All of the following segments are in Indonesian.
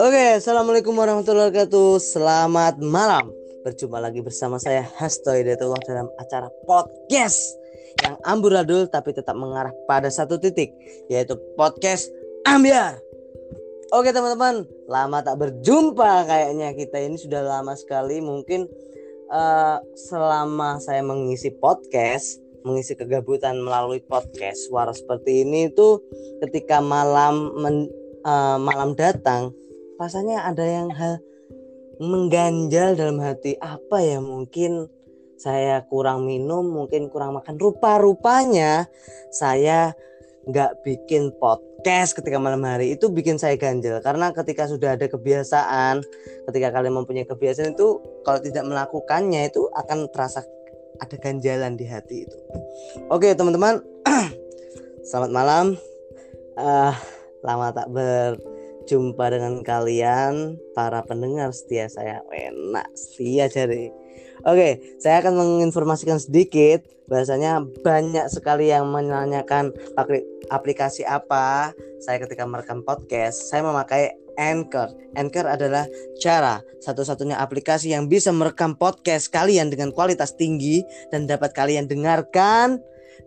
Oke, assalamualaikum warahmatullahi wabarakatuh. Selamat malam. Berjumpa lagi bersama saya Hasto Hidayatullah dalam acara podcast yang amburadul tapi tetap mengarah pada satu titik, yaitu podcast Ambiar. Oke teman-teman, lama tak berjumpa kayaknya kita ini sudah lama sekali. Mungkin uh, selama saya mengisi podcast, mengisi kegabutan melalui podcast. Suara seperti ini itu ketika malam men, uh, malam datang rasanya ada yang hal mengganjal dalam hati. Apa ya mungkin saya kurang minum mungkin kurang makan. Rupa-rupanya saya nggak bikin podcast ketika malam hari. Itu bikin saya ganjel karena ketika sudah ada kebiasaan ketika kalian mempunyai kebiasaan itu kalau tidak melakukannya itu akan terasa ada ganjalan di hati itu. Oke teman-teman. Selamat malam. Uh, lama tak ber jumpa dengan kalian. Para pendengar setia saya enak setia jadi Oke, saya akan menginformasikan sedikit. Bahasanya banyak sekali yang menanyakan aplikasi apa. Saya ketika merekam podcast. Saya memakai Anchor. Anchor adalah cara satu-satunya aplikasi yang bisa merekam podcast kalian dengan kualitas tinggi dan dapat kalian dengarkan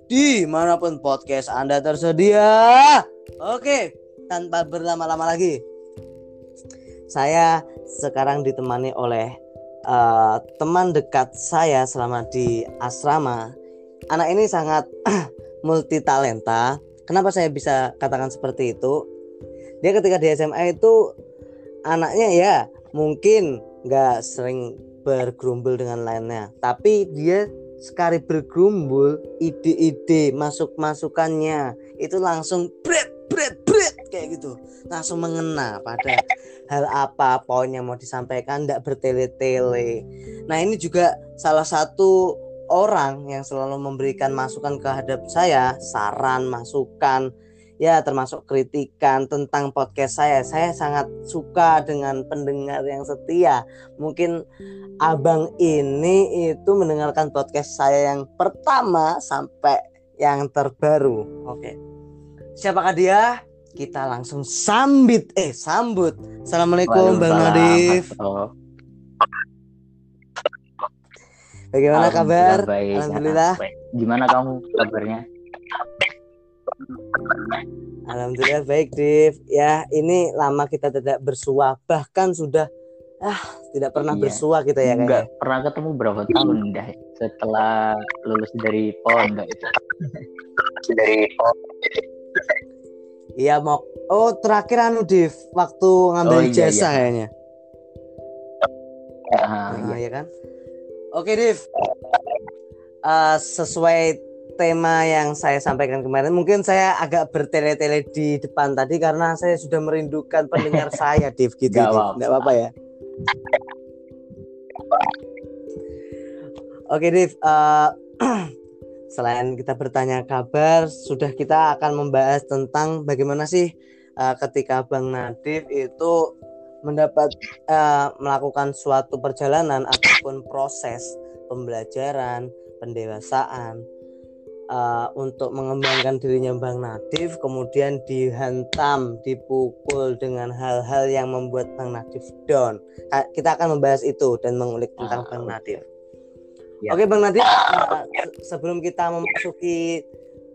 di mana pun podcast Anda tersedia. Oke, tanpa berlama-lama lagi. Saya sekarang ditemani oleh uh, teman dekat saya selama di asrama. Anak ini sangat multi talenta. Kenapa saya bisa katakan seperti itu? Dia ketika di SMA itu anaknya ya mungkin nggak sering bergerumbul dengan lainnya, tapi dia sekali bergerumbul ide-ide masuk masukannya itu langsung bret bret bret kayak gitu. Langsung mengena pada hal apa poin yang mau disampaikan tidak bertele-tele. Nah ini juga salah satu orang yang selalu memberikan masukan kehadap saya saran masukan ya termasuk kritikan tentang podcast saya. Saya sangat suka dengan pendengar yang setia. Mungkin abang ini itu mendengarkan podcast saya yang pertama sampai yang terbaru. Oke. Siapakah dia? Kita langsung sambit eh sambut. Assalamualaikum Bang Nadif. Bagaimana kabar? Baik, Alhamdulillah. Gimana kamu kabarnya? Alhamdulillah baik, Div. Ya, ini lama kita tidak bersua, bahkan sudah ah tidak pernah iya. bersua kita ya Enggak pernah ketemu berapa tahun dah setelah lulus dari pondok itu. dari pondok. Iya, mau Oh, terakhir anu Div, waktu ngambil oh, iya, jasa iya. kayaknya. Uh, nah, iya. kan? Oke, Div. Uh, sesuai tema yang saya sampaikan kemarin. Mungkin saya agak bertele-tele di depan tadi karena saya sudah merindukan pendengar saya Div gitu. Nggak apa-apa. Ya. Oke Div uh, selain kita bertanya kabar sudah kita akan membahas tentang bagaimana sih uh, ketika Bang Nadif itu mendapat uh, melakukan suatu perjalanan ataupun proses pembelajaran pendewasaan uh, untuk mengembangkan dirinya Bang Nadif kemudian dihantam dipukul dengan hal-hal yang membuat Bang Nadif down. Kita akan membahas itu dan mengulik tentang Bang Nadif. Ya. oke Bang Nadif uh, sebelum kita memasuki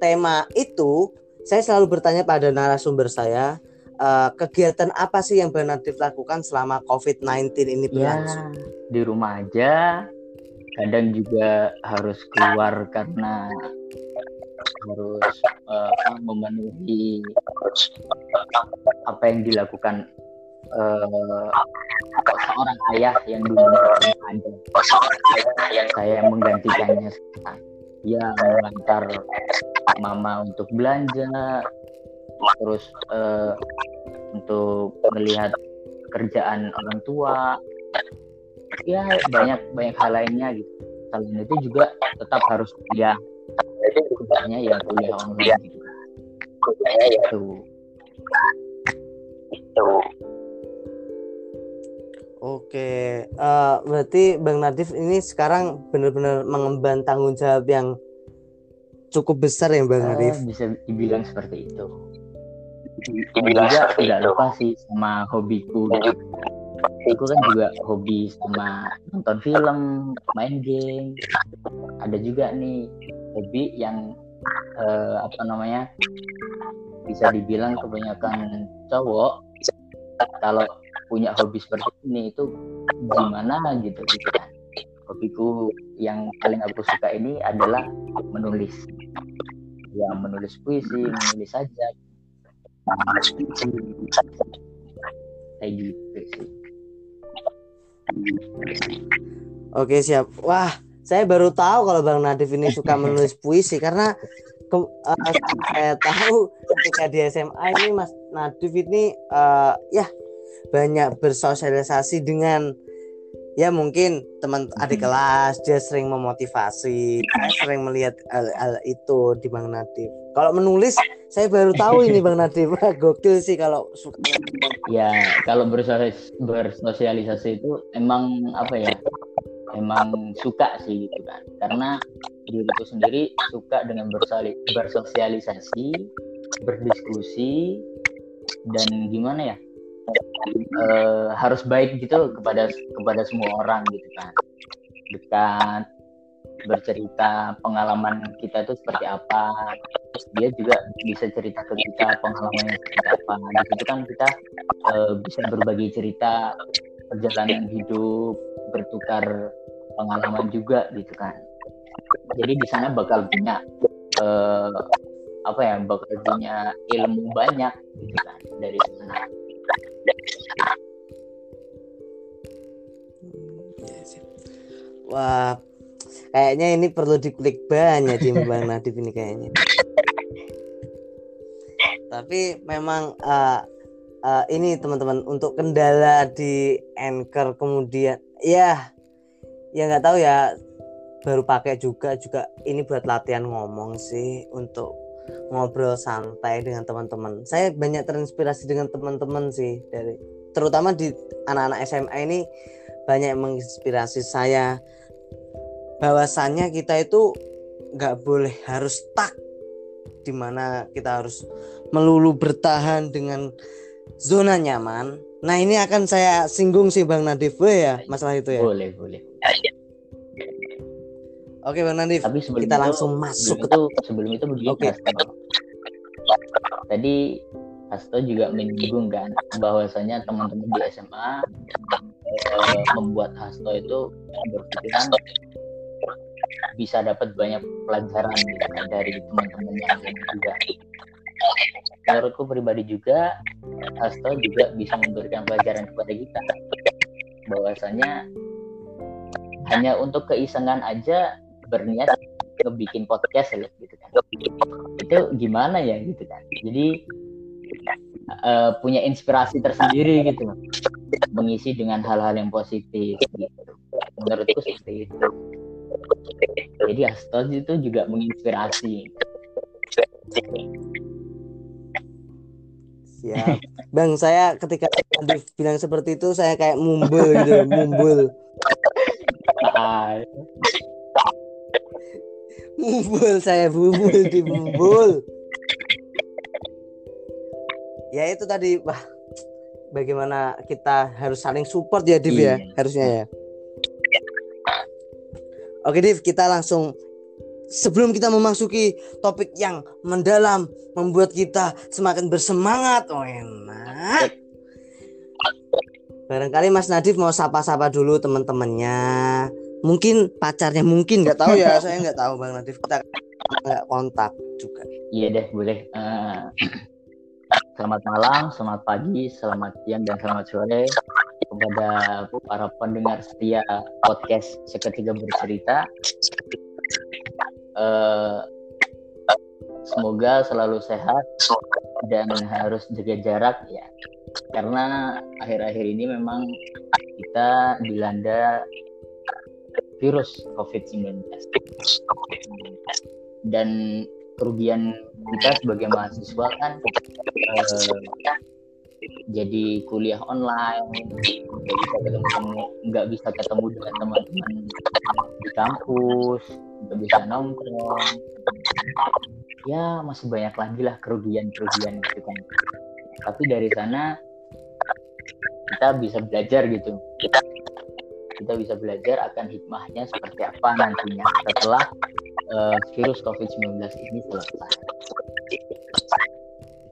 tema itu saya selalu bertanya pada narasumber saya uh, kegiatan apa sih yang Bang Nadif lakukan selama COVID-19 ini ya, berlangsung? ya, di rumah aja. Kadang juga harus keluar karena harus uh, memenuhi apa yang dilakukan uh, seorang ayah yang dulu ada. Saya yang menggantikannya. Ya mengantar mama untuk belanja terus uh, untuk melihat kerjaan orang tua. Ya banyak banyak hal lainnya gitu. Selain itu juga tetap harus kuliah. jadi kuliahnya ya kuliah online gitu. Kuliahnya ya. Itu itu Oke, uh, berarti Bang Nadif ini sekarang benar-benar mengemban tanggung jawab yang cukup besar ya Bang Nadif. bisa dibilang seperti itu. Dan juga tidak lupa sih sama hobiku. Aku kan juga hobi sama nonton film main game. Ada juga nih hobi yang eh, apa namanya bisa dibilang kebanyakan cowok kalau punya hobi seperti ini itu gimana gitu gitu kan. Hobiku yang paling aku suka ini adalah menulis. Ya menulis puisi menulis sajak. Kayak gitu sih. Oke siap. Wah, saya baru tahu kalau Bang Nadif ini suka menulis puisi karena ke- eh, saya tahu ketika di SMA ini Mas Nadif ini eh, ya banyak bersosialisasi dengan ya mungkin teman adik kelas dia sering memotivasi saya sering melihat hal, hal itu di Bang Nadif. Kalau menulis saya baru tahu ini Bang Nadif. Gokil sih kalau suka. Ya kalau bersosialis- bersosialisasi itu emang apa ya emang suka sih gitu kan. Karena diriku sendiri suka dengan bersosialisasi berdiskusi dan gimana ya eh, harus baik gitu kepada kepada semua orang gitu kan. Dekat bercerita pengalaman kita itu seperti apa dia juga bisa cerita ke kita pengalamannya seperti apa. Di kan kita eh, bisa berbagi cerita perjalanan hidup bertukar pengalaman juga gitu kan. Jadi di sana bakal punya eh, apa ya bakal punya ilmu banyak gitu kan dari sana. Wah, kayaknya ini perlu diklik banyak di Bang Nadif ini kayaknya. Tapi memang eh, eh, ini teman-teman untuk kendala di Anchor kemudian ya ya nggak tahu ya baru pakai juga juga ini buat latihan ngomong sih untuk ngobrol santai dengan teman-teman. Saya banyak terinspirasi dengan teman-teman sih dari terutama di anak-anak SMA ini banyak yang menginspirasi saya bahwasannya kita itu nggak boleh harus stuck di mana kita harus melulu bertahan dengan zona nyaman. Nah ini akan saya singgung sih Bang Nadif Boleh ya masalah itu ya. boleh boleh Oke Bang Nadif, tapi sebelum kita itu, langsung masuk ke sebelum itu sebelum itu begini Oke. Hasto. tadi Hasto juga menyinggung kan bahwasanya teman-teman di SMA eh, membuat Hasto itu berpikiran bisa dapat banyak pelajaran gitu dari teman-temannya juga menurutku pribadi juga Hasto juga bisa memberikan pelajaran kepada kita. Bahwasanya hanya untuk keisengan aja berniat ngebikin podcast ya gitu kan. Itu gimana ya gitu kan. Jadi eh, punya inspirasi tersendiri gitu. Mengisi dengan hal-hal yang positif gitu. Menurutku seperti itu. Jadi Astos itu juga menginspirasi Siap. Bang, saya ketika Nadif bilang seperti itu saya kayak mumbul gitu, mumbul. Mumbul saya bumbul di mumbul. Ya itu tadi, wah bagaimana kita harus saling support ya Div ya, Iya. harusnya ya. Oke Div, kita langsung sebelum kita memasuki topik yang mendalam membuat kita semakin bersemangat. Oh enak. Barangkali Mas Nadif mau sapa-sapa dulu teman-temannya. Mungkin pacarnya mungkin nggak tahu ya, saya nggak tahu Bang Nadif. Kita nggak kontak juga. iya deh boleh Eh, selamat malam selamat pagi selamat siang dan selamat sore kepada para pendengar setia podcast seketika bercerita Eh, semoga selalu sehat dan harus jaga jarak ya. Karena akhir-akhir ini memang kita dilanda virus COVID-19 dan kerugian kita sebagai mahasiswa kan eh, jadi kuliah online nggak bisa ketemu nggak bisa ketemu dengan teman-teman di kampus nggak bisa nongkrong. Ya masih banyak lagi lah kerugian-kerugian gitu kan. Tapi dari sana kita bisa belajar gitu. Kita kita bisa belajar akan hikmahnya seperti apa nantinya setelah uh, virus COVID-19 ini selesai.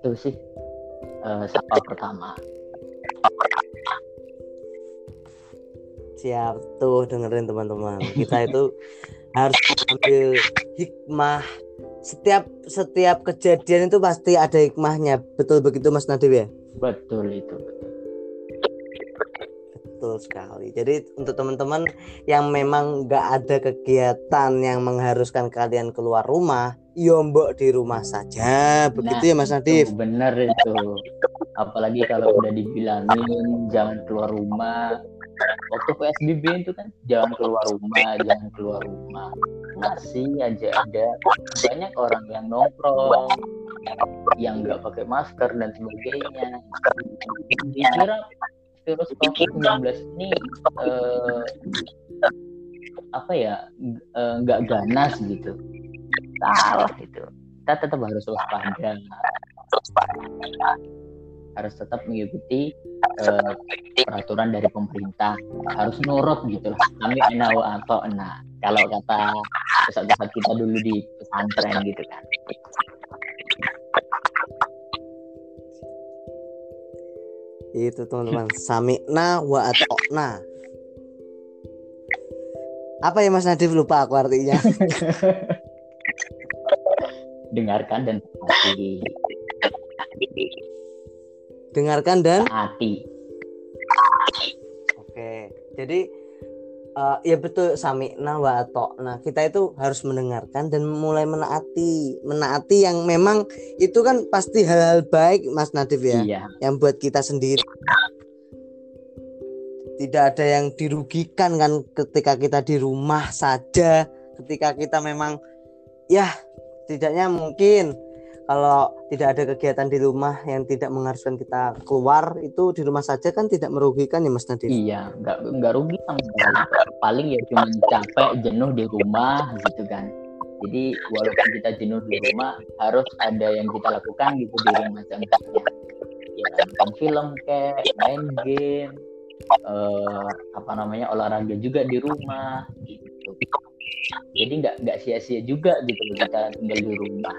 Itu sih uh, sapa pertama. Siap tuh dengerin teman-teman. Kita itu harus ambil hikmah. Setiap setiap kejadian itu pasti ada hikmahnya. Betul begitu Mas Nadif ya? Betul itu. Betul betul sekali. Jadi untuk teman-teman yang memang nggak ada kegiatan yang mengharuskan kalian keluar rumah yombok ya di rumah saja. Begitu nah, ya Mas Nadif benar itu. Apalagi kalau udah dibilangin jangan keluar rumah waktu PSBB itu kan jangan keluar rumah jangan keluar rumah. Masih aja ada. Banyak orang yang nongkrong yang nggak pakai masker dan sebagainya. Dikira virus COVID-19 ini eh, apa ya eh, nggak eh, ganas gitu. Salah itu. Kita tetap harus waspada harus tetap mengikuti uh, peraturan dari pemerintah. Harus nurut gitu lah. Kami enau atau enak. Kalau kata saat-saat kita dulu di pesantren gitu kan. Itu teman-teman. Samikna wa atokna. Apa ya Mas Nadif? Lupa aku artinya. Dengarkan dan taati dengarkan dan taati oke jadi uh, ya betul sami. Wa nah kita itu harus mendengarkan dan mulai menaati. Menaati yang memang itu kan pasti hal-hal baik Mas Nadif ya iya. yang buat kita sendiri. Tidak ada yang dirugikan kan ketika kita di rumah saja ketika kita memang ya tidaknya mungkin kalau tidak ada kegiatan di rumah yang tidak mengharuskan kita keluar itu di rumah saja kan tidak merugikan ya Mas Nadir. Iya, nggak nggak rugi. Paling ya cuma capek, jenuh di rumah gitu kan. Jadi walaupun kita jenuh di rumah harus ada yang kita lakukan gitu di rumah misalnya. Ya nonton film kayak main game, uh, apa namanya olahraga juga di rumah gitu. Jadi nggak nggak sia-sia juga gitu kita tinggal di rumah.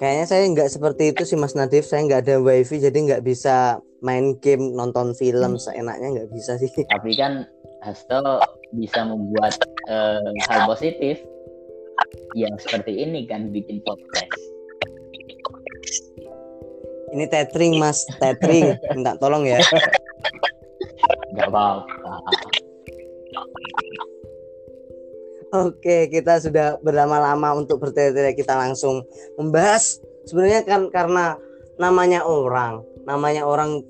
Kayaknya saya nggak seperti itu sih Mas Nadif. Saya nggak ada wifi jadi nggak bisa main game, nonton film hmm. seenaknya nggak bisa sih. Tapi kan Hasto bisa membuat uh, hal positif yang seperti ini kan bikin podcast. Ini tethering Mas, tethering. Minta tolong ya. Gak apa-apa. Oke, kita sudah berlama-lama untuk bertele-tele. Kita langsung membahas. Sebenarnya kan karena namanya orang, namanya orang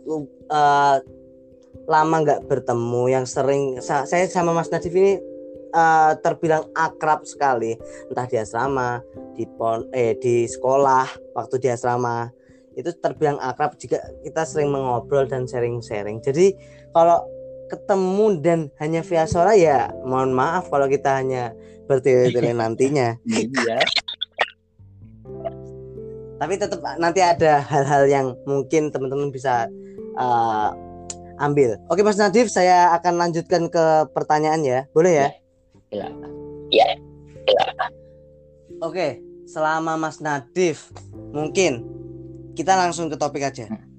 uh, lama nggak bertemu. Yang sering saya sama Mas Najib ini uh, terbilang akrab sekali. Entah di asrama, di pon eh di sekolah, waktu di asrama. Itu terbilang akrab. Juga kita sering mengobrol dan sharing-sharing. Jadi kalau ketemu dan hanya via suara ya mohon maaf kalau kita hanya bertele-tele nantinya. Iya. Tapi tetap nanti ada hal-hal yang mungkin teman-teman bisa uh, ambil. Oke Mas Nadif, saya akan lanjutkan ke pertanyaan ya. Boleh ya? Iya. Iya. Ya. Oke, selama Mas Nadif mungkin kita langsung ke topik aja. Hmm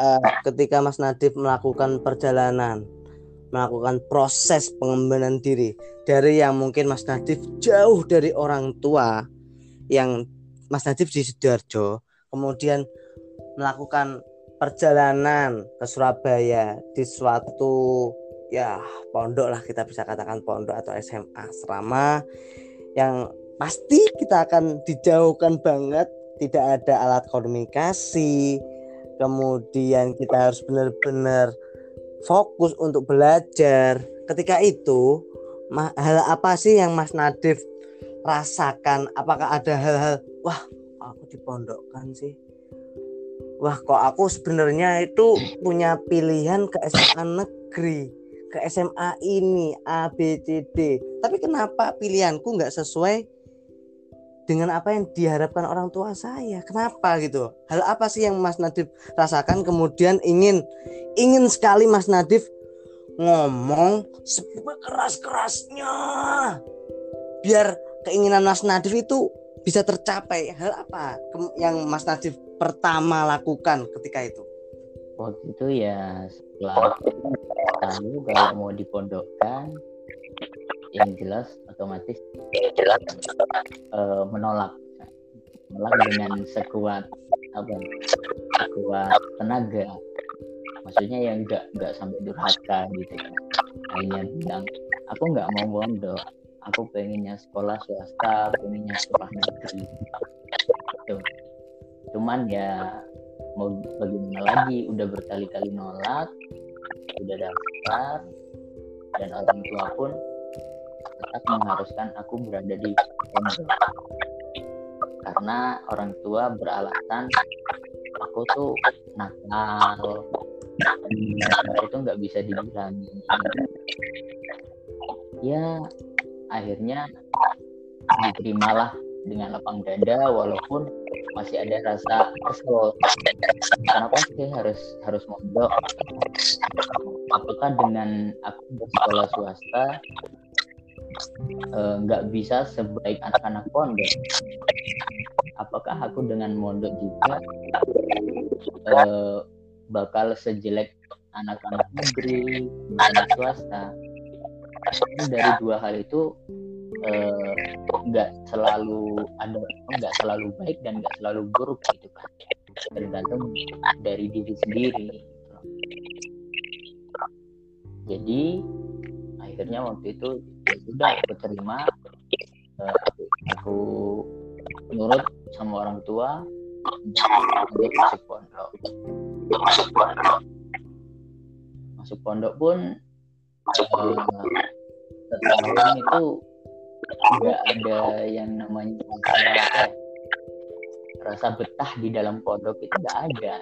uh, ketika Mas Nadif melakukan perjalanan melakukan proses pengembangan diri dari yang mungkin Mas Nadif jauh dari orang tua yang Mas Nadif di Sidoarjo kemudian melakukan perjalanan ke Surabaya di suatu ya pondok lah kita bisa katakan pondok atau SMA asrama yang pasti kita akan dijauhkan banget tidak ada alat komunikasi kemudian kita harus benar-benar fokus untuk belajar. Ketika itu hal apa sih yang Mas Nadif rasakan? Apakah ada hal-hal wah aku dipondokkan sih? Wah kok aku sebenarnya itu punya pilihan ke SMA negeri ke SMA ini A B C D. Tapi kenapa pilihanku nggak sesuai dengan apa yang diharapkan orang tua saya. Kenapa gitu? Hal apa sih yang Mas Nadif rasakan kemudian ingin ingin sekali Mas Nadif ngomong sekeras kerasnya biar keinginan Mas Nadif itu bisa tercapai. Hal apa yang Mas Nadif pertama lakukan ketika itu? Waktu itu ya setelah tahu kalau mau dipondokkan yang jelas otomatis jelas. uh, menolak. Menolak dengan sekuat apa? Sekuat tenaga. Maksudnya yang enggak enggak sampai durhaka gitu ya hanya bilang aku nggak mau pondok aku pengennya sekolah swasta pengennya sekolah negeri. Gitu. cuman ya mau bagaimana lagi? Udah berkali-kali nolak udah daftar dan orang tua pun tetap mengharuskan aku berada di pondok karena orang tua beralasan aku tuh nakal. Itu nggak bisa dibilangin. Ya akhirnya diterimalah dengan lapang dada walaupun masih ada rasa kesel. Kenapa sih harus harus mondok. Apakah dengan aku bersekolah swasta nggak uh, bisa sebaik anak-anak pondok. Apakah aku dengan mondok juga uh, bakal sejelek anak-anak negeri anak swasta? Dari dua hal itu Eh, nggak uh, selalu ada nggak selalu baik dan nggak selalu buruk gitu kan. Tergantung dari diri sendiri jadi akhirnya waktu itu sudah aku terima uh, aku, nurut sama orang tua masuk pondok. Masuk pondok. Pun uh, setahun itu nggak ada yang namanya rasa, rasa betah di dalam pondok itu nggak ada.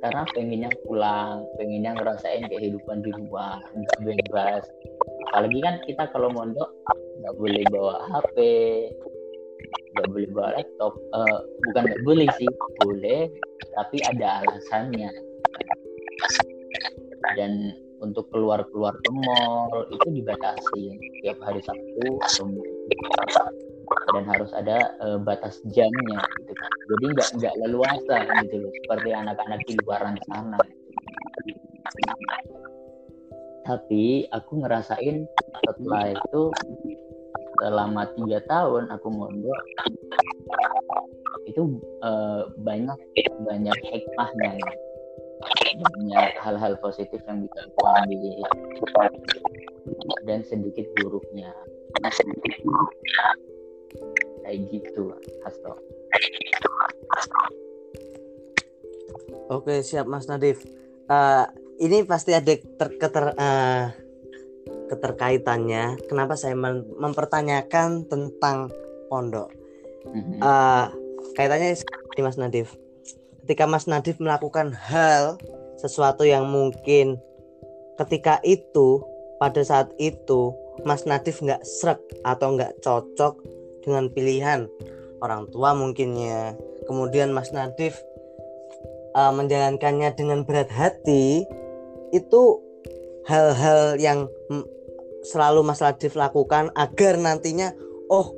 Karena pengennya pulang pengennya ngerasain kehidupan di luar nggak bebas apalagi kan kita kalau mondok nggak boleh bawa HP nggak boleh bawa laptop. Uh, bukan nggak boleh sih boleh tapi ada alasannya. Dan untuk keluar keluar ke mall itu dibatasi tiap hari Sabtu dan harus ada uh, batas jamnya gitu kan. Jadi nggak nggak leluasa gitu seperti anak-anak di luaran sana tapi aku ngerasain setelah itu selama tiga tahun aku mondok itu uh, banyak banyak hikmahnya gitu banyak hal-hal positif yang bisa aku ambil. Dan sedikit buruknya. Kayak gitu Hasto. Oke siap Mas Nadif. Uh, ini pasti ada ter keter uh, keterkaitannya. Kenapa saya mem mempertanyakan tentang pondok? Uh, kaitannya di Mas Nadif. Ketika Mas Nadif melakukan hal sesuatu yang mungkin ketika itu pada saat itu Mas Nadif nggak serak atau nggak cocok dengan pilihan orang tua mungkinnya. Kemudian Mas Nadif uh, menjalankannya dengan berat hati itu hal-hal yang selalu Mas Nadif lakukan agar nantinya oh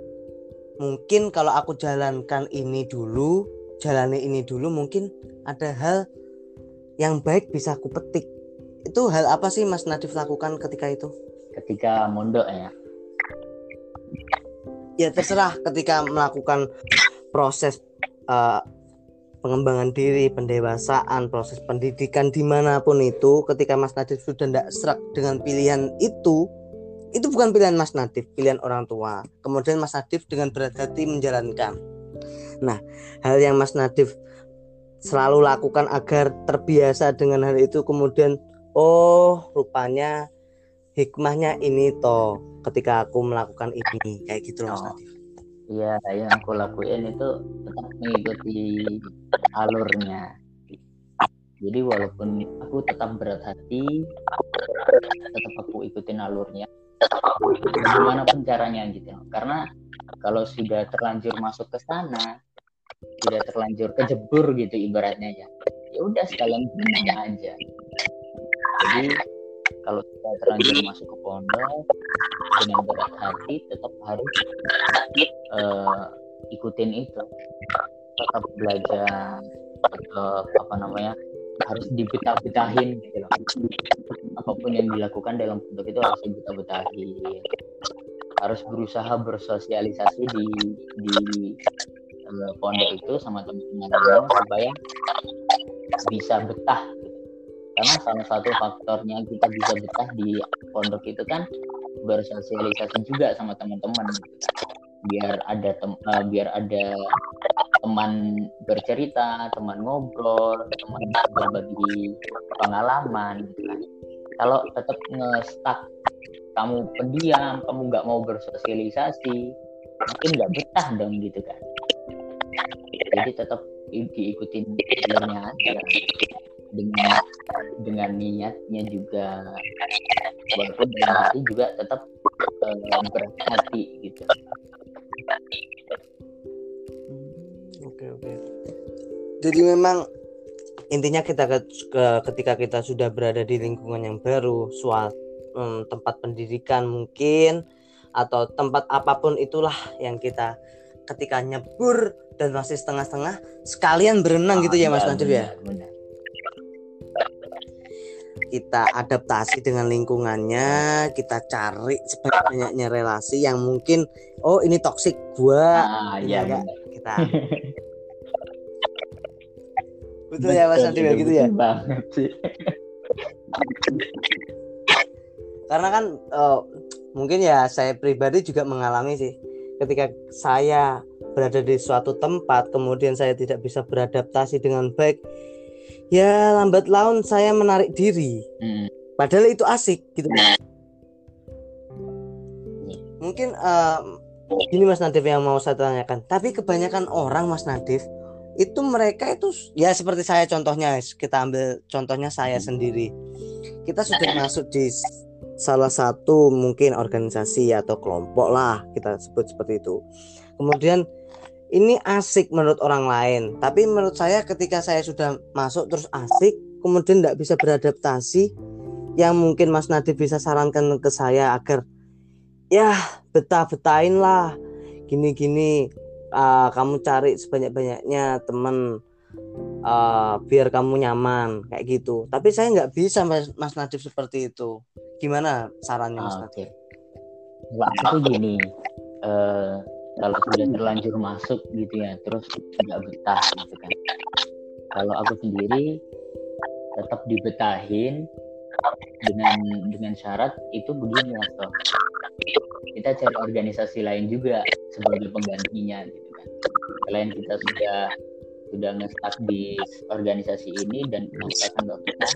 mungkin kalau aku jalankan ini dulu jalani ini dulu mungkin ada hal yang baik bisa aku petik. Itu hal apa sih Mas Nadif lakukan ketika itu? Ketika mondok ya. Ya terserah ketika melakukan proses uh, pengembangan diri pendewasaan proses pendidikan di mana pun itu ketika Mas Nadif sudah tidak serak dengan pilihan itu itu bukan pilihan Mas Nadif pilihan orang tua kemudian Mas Nadif dengan berat hati menjalankan Nah, hal yang Mas Nadif selalu lakukan agar terbiasa dengan hal itu kemudian oh rupanya hikmahnya ini toh ketika aku melakukan ini kayak gitu loh Mas oh. Nadif. Iya, yang aku lakuin itu tetap mengikuti alurnya. jadi walaupun aku tetap berat hati tetap aku ikutin alurnya. Gimana pun caranya gitu. Karena kalau sudah terlanjur masuk ke sana sudah terlanjur kejebur gitu ibaratnya ya ya udah sekalian aja. Jadi kalau kita terlanjur masuk ke pondok dengan berat hati tetap harus uh, ikutin itu tetap belajar tetap apa namanya harus dibetah-betahin gitu loh. Apa pun yang dilakukan dalam pondok itu harus dibetah-betahin. Harus berusaha bersosialisasi di di uh, pondok itu sama teman-teman supaya bisa betah. Karena salah satu faktornya kita bisa betah di pondok itu kan bersosialisasi juga sama teman-teman gitu kan. Biar ada tem uh, biar ada teman bercerita, teman ngobrol, teman berbagi pengalaman gitu kan. Kalau tetap ngestak kamu pendiam, kamu nggak mau bersosialisasi, mungkin nggak betah dong gitu kan. Jadi tetap diikutin jalurnya dengan dengan niatnya juga. Walaupun dalam hati juga tetap uh, berhati gitu. Oke oke. Jadi memang intinya kita ke, ke, ketika kita sudah berada di lingkungan yang baru suatu um, tempat pendidikan mungkin atau tempat apa pun itulah yang kita ketika nyebur dan masih setengah-setengah sekalian berenang oh, gitu ya Mas Najib ya kita adaptasi dengan lingkungannya kita cari sebanyak-banyaknya relasi yang mungkin oh ini toksik gua. Ah, ya, ya kita betul ya mas Andi ya gitu ya? Banget sih. Karena kan uh, mungkin ya saya pribadi juga mengalami sih ketika saya berada di suatu tempat kemudian saya tidak bisa beradaptasi dengan baik ya lambat laun saya menarik diri. Hmm. padahal itu asik gitu. Hmm. mungkin uh, ini Mas Nadif yang mau saya tanyakan. Tapi kebanyakan orang Mas Nadif itu mereka itu ya seperti saya contohnya kita ambil contohnya saya sendiri. Kita sudah masuk di salah satu mungkin organisasi atau kelompok lah kita sebut seperti itu. Kemudian ini asik menurut orang lain tapi menurut saya ketika saya sudah masuk terus asik kemudian tidak bisa beradaptasi yang mungkin Mas Nadif bisa sarankan ke saya agar ya betah betahin lah gini-gini uh, kamu cari sebanyak-banyaknya teman uh, biar kamu nyaman kayak gitu tapi saya nggak bisa mas, mas Najib seperti itu gimana sarannya mas ah? Okay. itu gini uh, kalau sudah terlanjur masuk gitu ya terus nggak betah gitu kan. Kalau aku sendiri tetap dibetahin dengan dengan syarat itu begini mas kita cari organisasi lain juga sebagai penggantinya gitu kan. Selain kita sudah sudah ngestak di organisasi ini dan merasakan nggak betah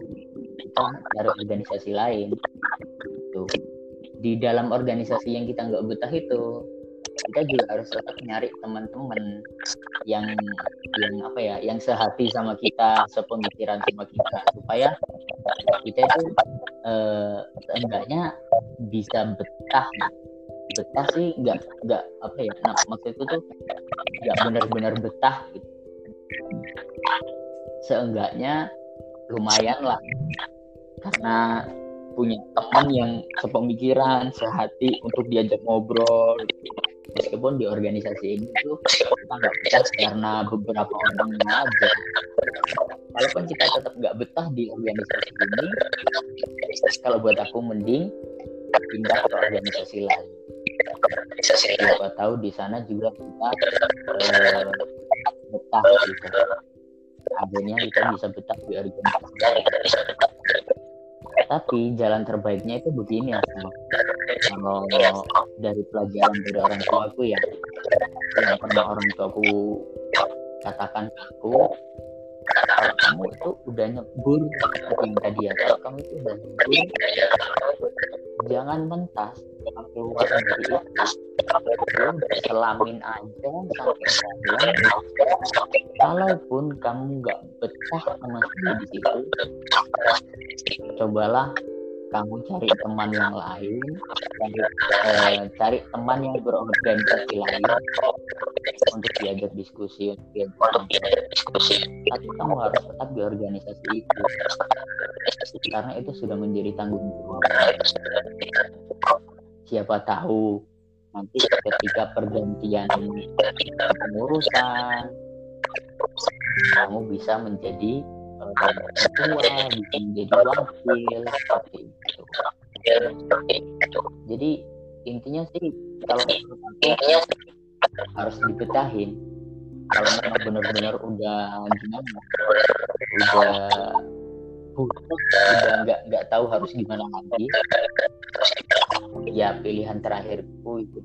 kita cari organisasi lain itu di dalam organisasi yang kita nggak betah itu kita juga harus tetap nyari teman-teman yang yang apa ya yang sehati sama kita sepemikiran sama kita supaya kita itu eh, enggaknya bisa betah. Betah sih nggak nggak apa ya nah, maksudku tuh nggak benar-benar betah gitu. Seenggaknya lumayan lah karena punya teman yang sepemikiran sehati untuk diajak ngobrol meskipun di organisasi ini tuh kita nggak betah karena beberapa orang aja walaupun kita tetap nggak betah di organisasi ini kalau buat aku mending pindah ke organisasi lain. Siapa tahu di sana juga kita uh, betah gitu. Akhirnya kita bisa betah di organisasi tapi jalan terbaiknya itu begini ya kalau dari pelajaran dari orang tua aku ya yang pernah orang tua aku katakan aku kamu itu udah nyebur seperti yang tadi ya kalau kamu itu udah nyebur jangan mentas. Keluar dari itu selamin aja sampai malam kalaupun kamu nggak betah sama di situ cobalah kamu cari teman yang lain cari, eh, cari teman yang berorganisasi lain untuk diajak diskusi untuk diajak diskusi. Tapi kamu harus tetap di organisasi itu. Karena itu sudah menjadi tanggung jawab. Siapa tahu nanti ketika pergantian pengurusan kamu bisa menjadi ketua bisa menjadi wakil seperti itu. Jadi intinya sih kalau intinya harus dipetahin kalau memang benar-benar udah gimana udah udah nggak nggak tahu harus gimana lagi ya pilihan terakhirku itu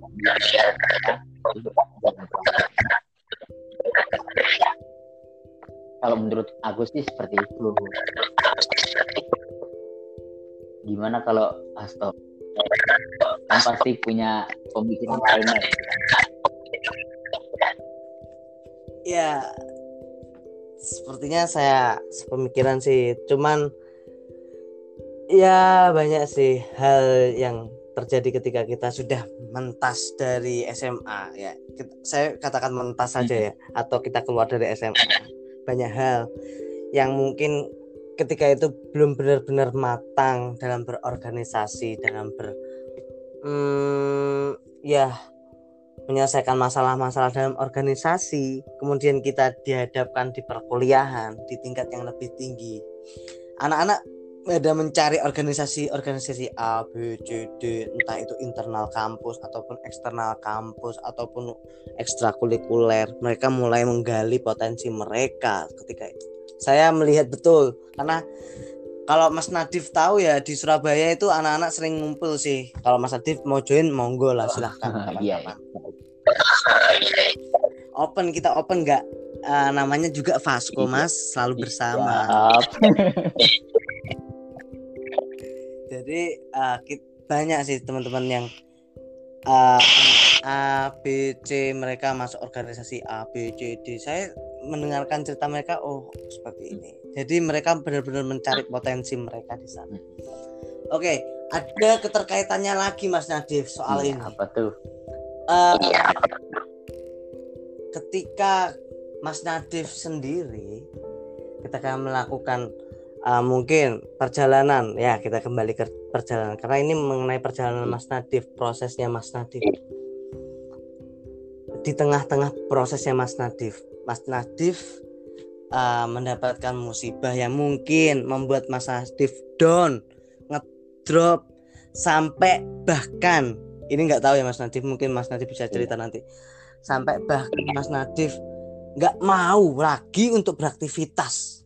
kalau menurut aku sih seperti itu. Gimana kalau Asto kan pasti punya pemikiran lainnya ya sepertinya saya sepemikiran sih. Cuman ya banyak sih hal yang terjadi ketika kita sudah mentas dari SMA ya saya katakan mentas saja ya atau kita keluar dari SMA banyak hal yang mungkin ketika itu belum benar-benar matang dalam berorganisasi dalam ber hmm, ya menyelesaikan masalah-masalah dalam organisasi kemudian kita dihadapkan di perkuliahan di tingkat yang lebih tinggi. Anak-anak ada mencari organisasi-organisasi A, B, C, D, entah itu internal kampus ataupun eksternal kampus ataupun ekstrakurikuler. Mereka mulai menggali potensi mereka ketika itu. Saya melihat betul karena kalau Mas Nadif tahu ya di Surabaya itu anak-anak sering ngumpul sih. Kalau Mas Nadif mau join monggo lah silahkan. Iya. open kita open nggak? Uh, namanya juga Vasco iya. Mas selalu bersama. jadi uh, banyak sih teman-teman yang uh, A B C mereka masuk organisasi A B C D. Saya mendengarkan cerita mereka oh seperti ini. Jadi mereka benar-benar mencari potensi mereka di sana. Oke okay, ada keterkaitannya lagi Mas Nadif soal iya, ini. apa tuh? Uh, ketika Mas Nadif sendiri ketika melakukan uh, mungkin perjalanan. Ya kita kembali ke perjalanan. Karena ini mengenai perjalanan Mas Nadif prosesnya Mas Nadif. Di tengah-tengah prosesnya Mas Nadif. Mas Nadif uh, mendapatkan musibah yang mungkin membuat Mas Nadif down ngedrop sampai bahkan ini nggak tahu ya Mas Nadif mungkin Mas Nadif bisa cerita nanti. Sampai bahkan Mas Nadif nggak mau lagi untuk beraktivitas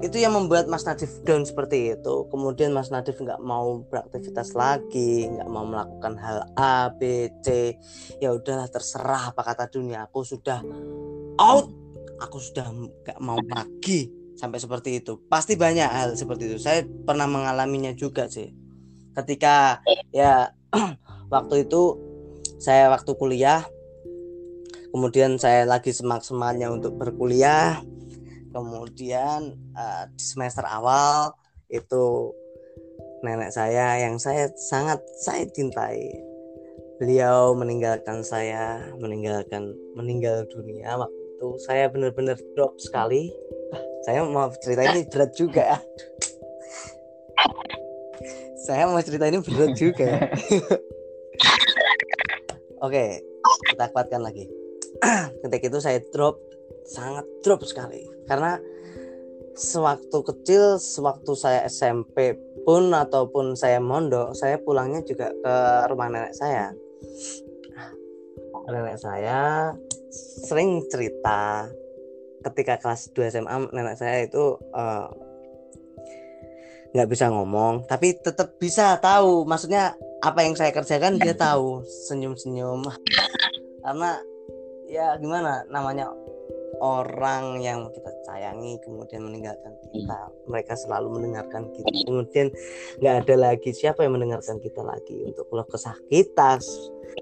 itu yang membuat Mas Nadif down seperti itu. Kemudian Mas Nadif nggak mau beraktivitas lagi nggak mau melakukan hal A B C. Ya udahlah terserah apa kata dunia. Aku sudah out. Aku sudah nggak mau lagi sampai seperti itu. Pasti banyak hal seperti itu. Saya pernah mengalaminya juga sih. Ketika ya waktu itu saya waktu kuliah kemudian saya lagi semak semangatnya untuk berkuliah kemudian uh, di semester awal itu nenek saya yang saya sangat saya cintai. Beliau meninggalkan saya meninggalkan meninggal dunia waktu itu. Saya benar-benar drop sekali. Saya mau cerita ini berat juga. Ya saya mau cerita ini berat juga. Ya. oke kita kuatkan lagi. Ketika itu saya drop sangat drop sekali. Karena sewaktu kecil sewaktu saya SMP pun ataupun saya mondok saya pulangnya juga ke rumah nenek saya. Nenek saya sering cerita ketika kelas 2 SMA nenek saya itu eh, nggak uh, bisa ngomong tapi tetap bisa tahu. Maksudnya apa yang saya kerjakan dia tahu. Senyum-senyum. Karena ya gimana namanya orang yang kita sayangi kemudian meninggalkan kita mereka selalu mendengarkan kita. Kemudian nggak ada lagi siapa yang mendengarkan kita lagi. Untuk keluh kesah kita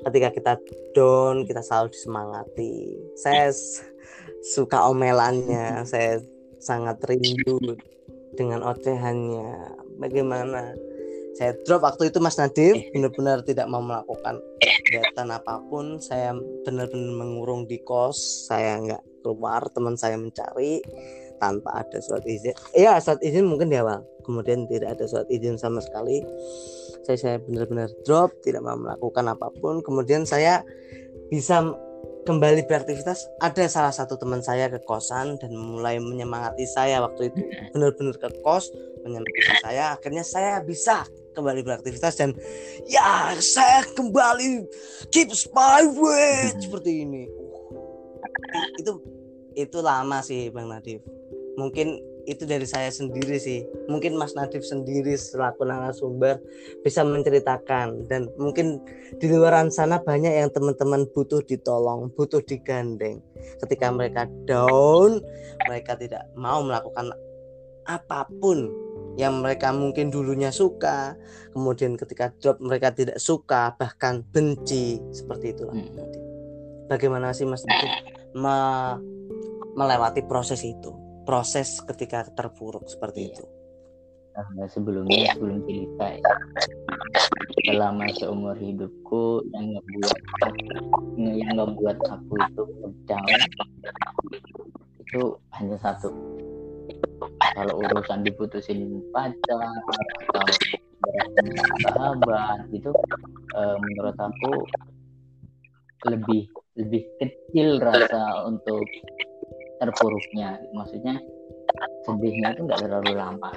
ketika kita down kita selalu disemangati. Saya suka omelannya. Saya sangat rindu dengan ocehannya. Bagaimana? Saya drop waktu itu Mas Nadif eh. benar-benar tidak mau melakukan kegiatan apa pun. Saya benar-benar mengurung di kos. Saya nggak keluar teman saya mencari tanpa ada surat izin. Ya surat izin mungkin di awal. Kemudian tidak ada surat izin sama sekali. Saya saya benar-benar drop tidak mau melakukan apa pun. Kemudian saya bisa kembali beraktivitas. Ada salah satu teman saya ke kosan dan mulai menyemangati saya waktu itu. Benar-benar ke kos menyemangati saya. Akhirnya saya bisa kembali beraktivitas dan ya saya kembali. Keep my way hmm. seperti ini itu itu lama sih bang Nadif. Mungkin itu dari saya sendiri sih. Mungkin Mas Nadif sendiri selaku narasumber bisa menceritakan. Dan mungkin di luar sana banyak yang teman-teman butuh ditolong butuh digandeng. Ketika mereka down mereka tidak mau melakukan apa pun yang mereka mungkin dulunya suka, kemudian ketika drop mereka tidak suka, bahkan benci. Seperti itulah. Hmm. Bagaimana sih Mas me melewati proses itu, proses ketika terpuruk seperti iya. itu? Nah, sebelumnya sebelum cerita ya, selama seumur hidupku yang ngebuat yang ngebuat aku itu down itu hanya satu kalau urusan diputusin pacar atau sahabat gitu uh, menurut aku lebih lebih kecil rasa untuk terpuruknya. Maksudnya sedihnya itu nggak terlalu lama.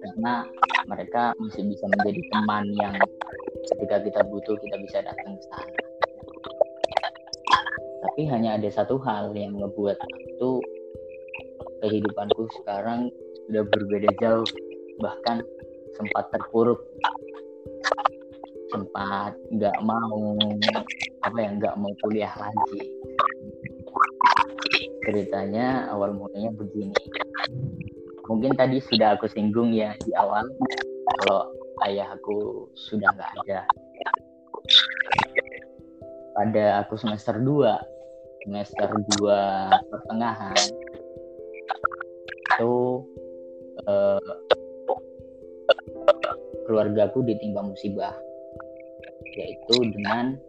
Karena mereka masih bisa menjadi teman yang ketika kita butuh kita bisa datang ke sana. Tapi hanya ada satu hal yang ngebuat itu kehidupanku sekarang sudah berbeda jauh. Bahkan sempat terpuruk. Sempat nggak mau apa ya nggak mau kuliah lagi. Ceritanya awal mulanya begini. Mungkin tadi sudah aku singgung ya di awal kalau ayah aku sudah nggak ada. Pada aku semester 2 semester 2 pertengahan itu uh, keluargaku ditimpa musibah yaitu dengan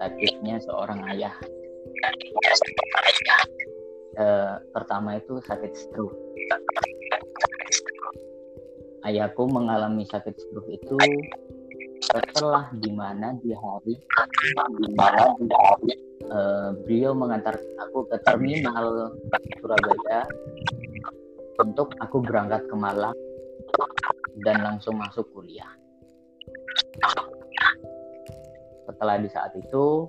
sakitnya seorang ayah uh, pertama itu sakit stroke ayahku mengalami sakit stroke itu setelah di mana di hari di mana di hari uh, beliau mengantar aku ke terminal Surabaya untuk aku berangkat ke Malang dan langsung masuk kuliah. Setelah di saat itu,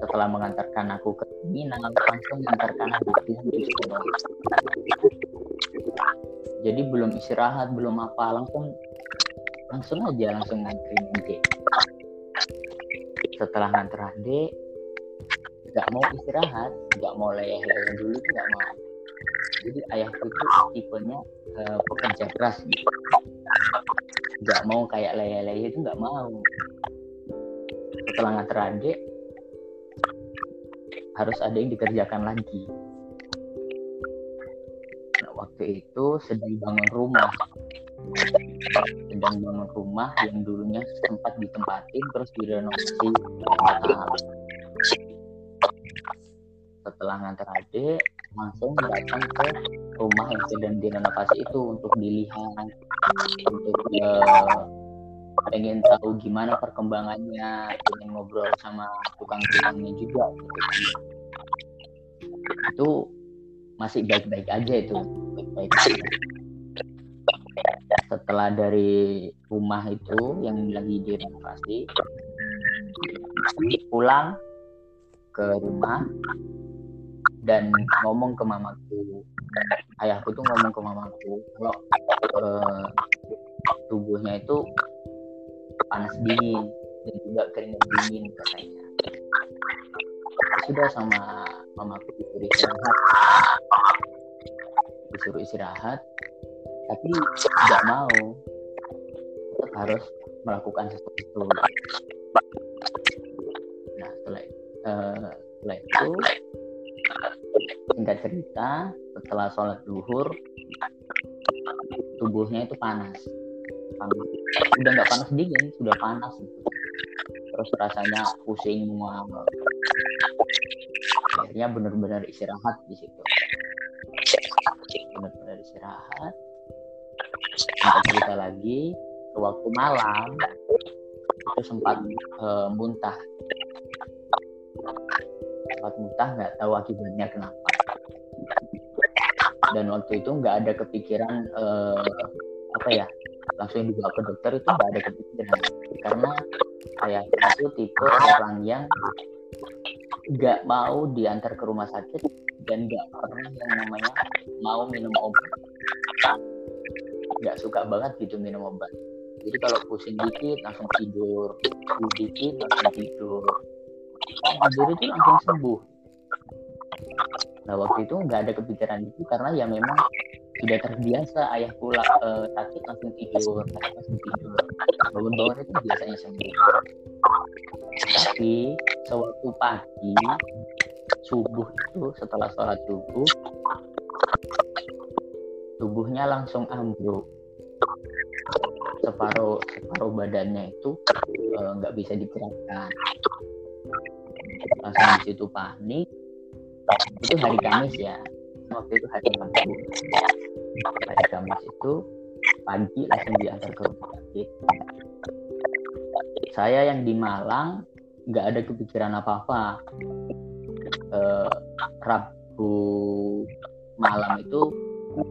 setelah mengantarkan aku ke terminal, langsung mengantarkan aku ke Jadi belum istirahat, belum apa, langsung langsung aja langsung nganterin adik. Setelah nganter adik, nggak mau istirahat, nggak mau leyeh-leyeh dulu, nggak mau jadi ayahku itu tipenya uh, pekerja keras. Nggak mau kayak leye-leye itu nggak mau setelah nganter adik harus ada yang dikerjakan lagi. Nah, waktu itu sedang bangun rumah. Sedang bangun rumah yang dulunya sempat ditempatin terus direnovasi. Setelah nganter adik langsung datang ke rumah yang sedang direnovasi itu untuk dilihat untuk uh, pengen tahu gimana perkembangannya pengen ngobrol sama tukang-tukangnya juga gitu. itu masih baik-baik aja itu baik-baik setelah dari rumah itu yang lagi direnovasi pulang ke rumah dan ngomong ke mamaku ayahku tuh ngomong ke mamaku kalau uh, tubuhnya itu panas dingin dan juga keringat dingin katanya. Sudah sama mamaku disuruh istirahat. Disuruh istirahat tapi tidak mau. Tetap harus melakukan sesuatu. Nah setelah uh, setelah itu singkat cerita setelah sholat duhur tubuhnya itu panas panas. Udah nggak panas dingin sudah panas. Terus rasanya pusing mual akhirnya benar-benar istirahat di situ. Benar-benar istirahat. Singkat cerita lagi waktu malam itu sempat uh, muntah. Sempat muntah nggak tahu akibatnya kenapa. Dan waktu itu nggak ada kepikiran uh, apa ya langsung dibawa ke dokter itu nggak ada kepikiran. Karena saya itu tipe orang yang nggak mau diantar ke rumah sakit dan nggak pernah yang namanya mau minum obat. Nggak suka banget gitu minum obat. Jadi kalau pusing dikit langsung tidur. Dikit langsung tidur. Tidur itu langsung sembuh. Nah waktu itu nggak ada kepikiran itu karena ya memang sudah terbiasa ayah pulang uh, sakit langsung tidur, langsung tidur. Bangun-bangun itu biasanya sembuh. Tapi sewaktu pagi subuh itu setelah sholat subuh tubuhnya langsung ambruk separuh separuh badannya itu eh, nggak uh, bisa digerakkan langsung di situ panik itu hari Kamis ya waktu itu hari Kamis hari Kamis itu pagi langsung diantar ke rumah sakit. Saya yang di Malang nggak ada kepikiran apa-apa. Eh, Rabu malam itu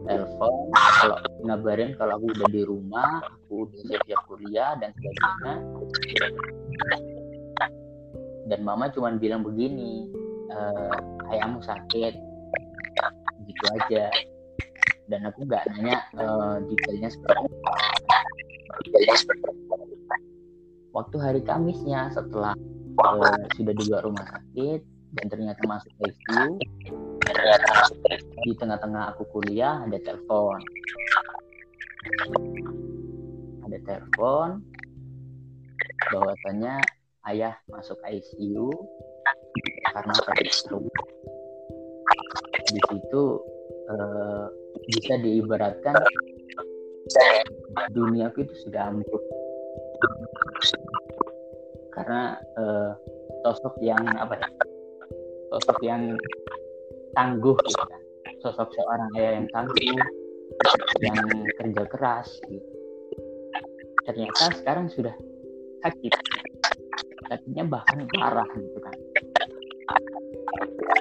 telepon kalau ngabarin kalau aku udah di rumah aku udah siap-siap kuliah dan sebagainya. Dan mama cuma bilang begini uh, ayahmu sakit gitu aja. Dan aku nggak nanya uh, detailnya seperti apa. waktu hari Kamisnya setelah uh, sudah di luar rumah sakit dan ternyata masuk ICU di tengah-tengah aku kuliah ada telepon. Ada telepon bahwasanya ayah masuk ICU karena sakit stroke di situ uh, bisa diibaratkan dunia itu sudah ambruk karena uh, sosok yang apa ya sosok yang tangguh gitu kan. sosok seorang ayah yang tangguh yang kerja keras gitu. ternyata sekarang sudah sakit sakitnya bahkan parah gitu kan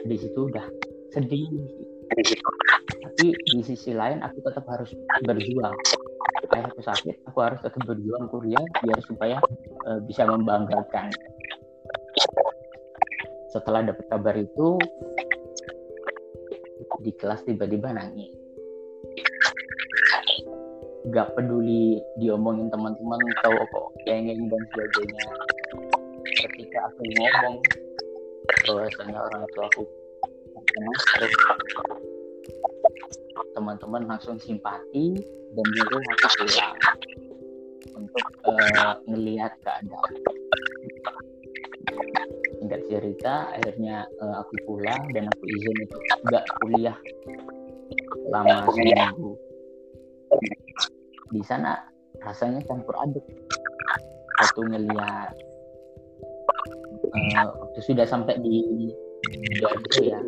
di situ udah sedih. Tapi di sisi lain aku tetap harus berjuang. Ayah aku sakit aku harus tetap berjuang kuliah biar supaya uh, bisa membanggakan. Setelah dapat kabar itu di kelas tiba-tiba nangis. Gak peduli diomongin teman-teman tahu kok kengeng dan sebagainya. Ketika aku ngomong bahwasanya orang tua aku teman-teman langsung simpati dan nyuruh aku pulang untuk uh, ngelihat keadaan. Singkat cerita akhirnya uh, aku pulang dan aku izin itu nggak kuliah lama seminggu. Di sana rasanya campur aduk. Waktu ngelihat uh, waktu sudah sampai di itu ya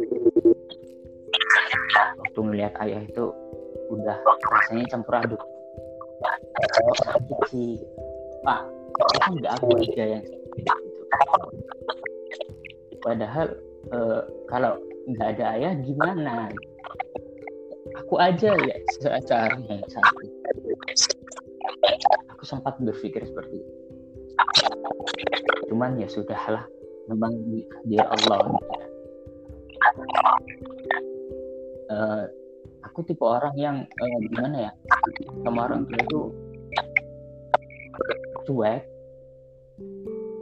waktu melihat ayah itu udah rasanya campur aduk. Sih pak kan nggak aku aja yang gitu. Padahal uh, kalau nggak ada ayah gimana? Aku aja ya secaranya sakit aku sempat berpikir seperti itu. Cuman ya sudahlah memang di Allah uh, aku tipe orang yang uh, gimana ya sama orang tua itu cuek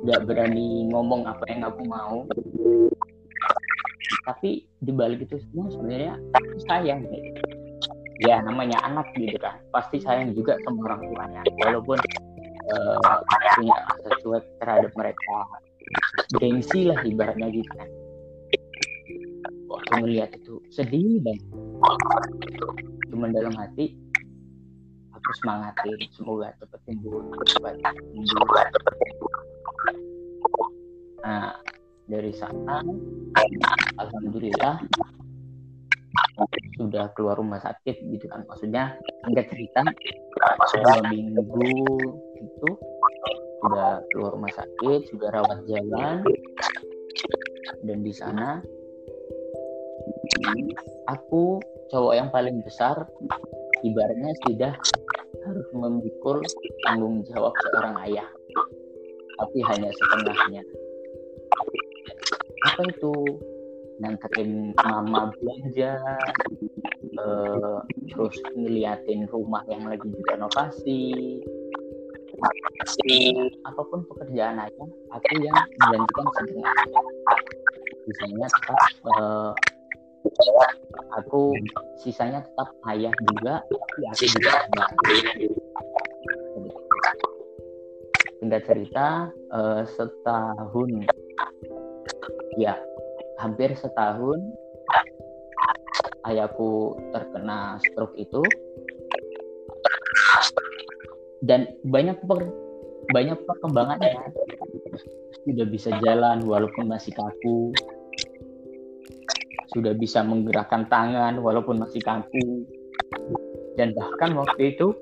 nggak berani ngomong apa yang aku mau. Tapi di balik itu semua sebenarnya sayang gitu. ya namanya anak gitu kan pasti sayang juga sama orang tuanya. Walaupun uh, punya rasa cuek terhadap mereka. Gengsi lah ibaratnya gitu kan waktu melihat itu. Sedih banget. Cuman dalam hati aku semangatin. Semoga cepat timbul. Cepat timbul. Nah dari sana alhamdulillah sudah keluar rumah sakit gitu kan. Maksudnya enggak cerita dua minggu itu sudah keluar rumah sakit sudah rawat jalan. Dan di sana aku cowok yang paling besar ibaratnya sudah harus memikul tanggung jawab seorang ayah. Tapi hanya setengahnya. Apa itu? Nganterin mama belanja uh, terus ngeliatin rumah yang lagi direnovasi. Apa pun pekerjaan aja aku yang menjanjikan setengah sisanya tetap uh, aku sisanya tetap ayah juga tapi aku juga singkat cerita uh, setahun ya hampir setahun ayahku terkena stroke itu. Dan banyak per, banyak perkembangannya. Sudah bisa jalan walaupun masih kaku sudah bisa menggerakkan tangan walaupun masih kaku dan bahkan waktu itu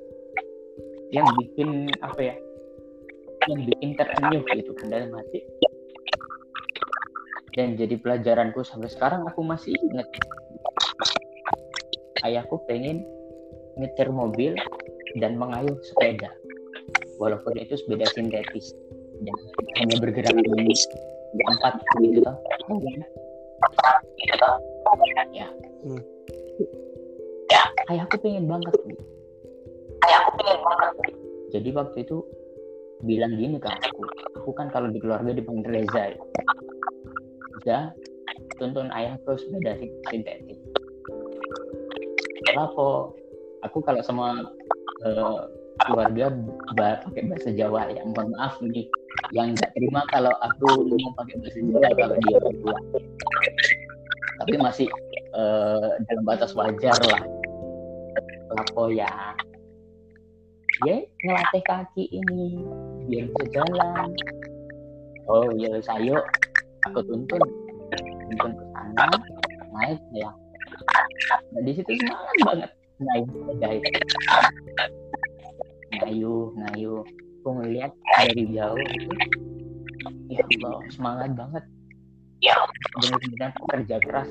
yang bikin apa ya yang bikin terenyuh gitu kan dalam hati. Dan jadi pelajaranku sampai sekarang aku masih ingat. Ayahku pengen nyetir mobil dan mengayuh sepeda. Walaupun itu sepeda sintetis. Dan hanya bergerak di empat gitu toh ya. Hmm. ya. Ayahku pengen banget ayahku pengen banget. Jadi waktu itu bilang gini kan aku aku kan kalau di keluarga dipanggil Reza ya. Juga tuntun ayah ke sepeda sintetis lapo aku kalau sama uh, keluarga pakai bahasa Jawa ya mohon maaf nih. Yang nggak terima kalau aku ngomong pakai bahasa Jawa kalau dia berdua tapi masih uh, dalam batas wajar lah. Lapo ya? Ya ngelatih kaki ini biar bisa jalan. Oh ya sayo aku tuntun. Tuntun ke sana. Naik ya. Nah di situ semangat banget. Naik jahit ngayu ngayu aku ngeliat dari jauh. Ya Allah semangat banget benar-benar kerja keras.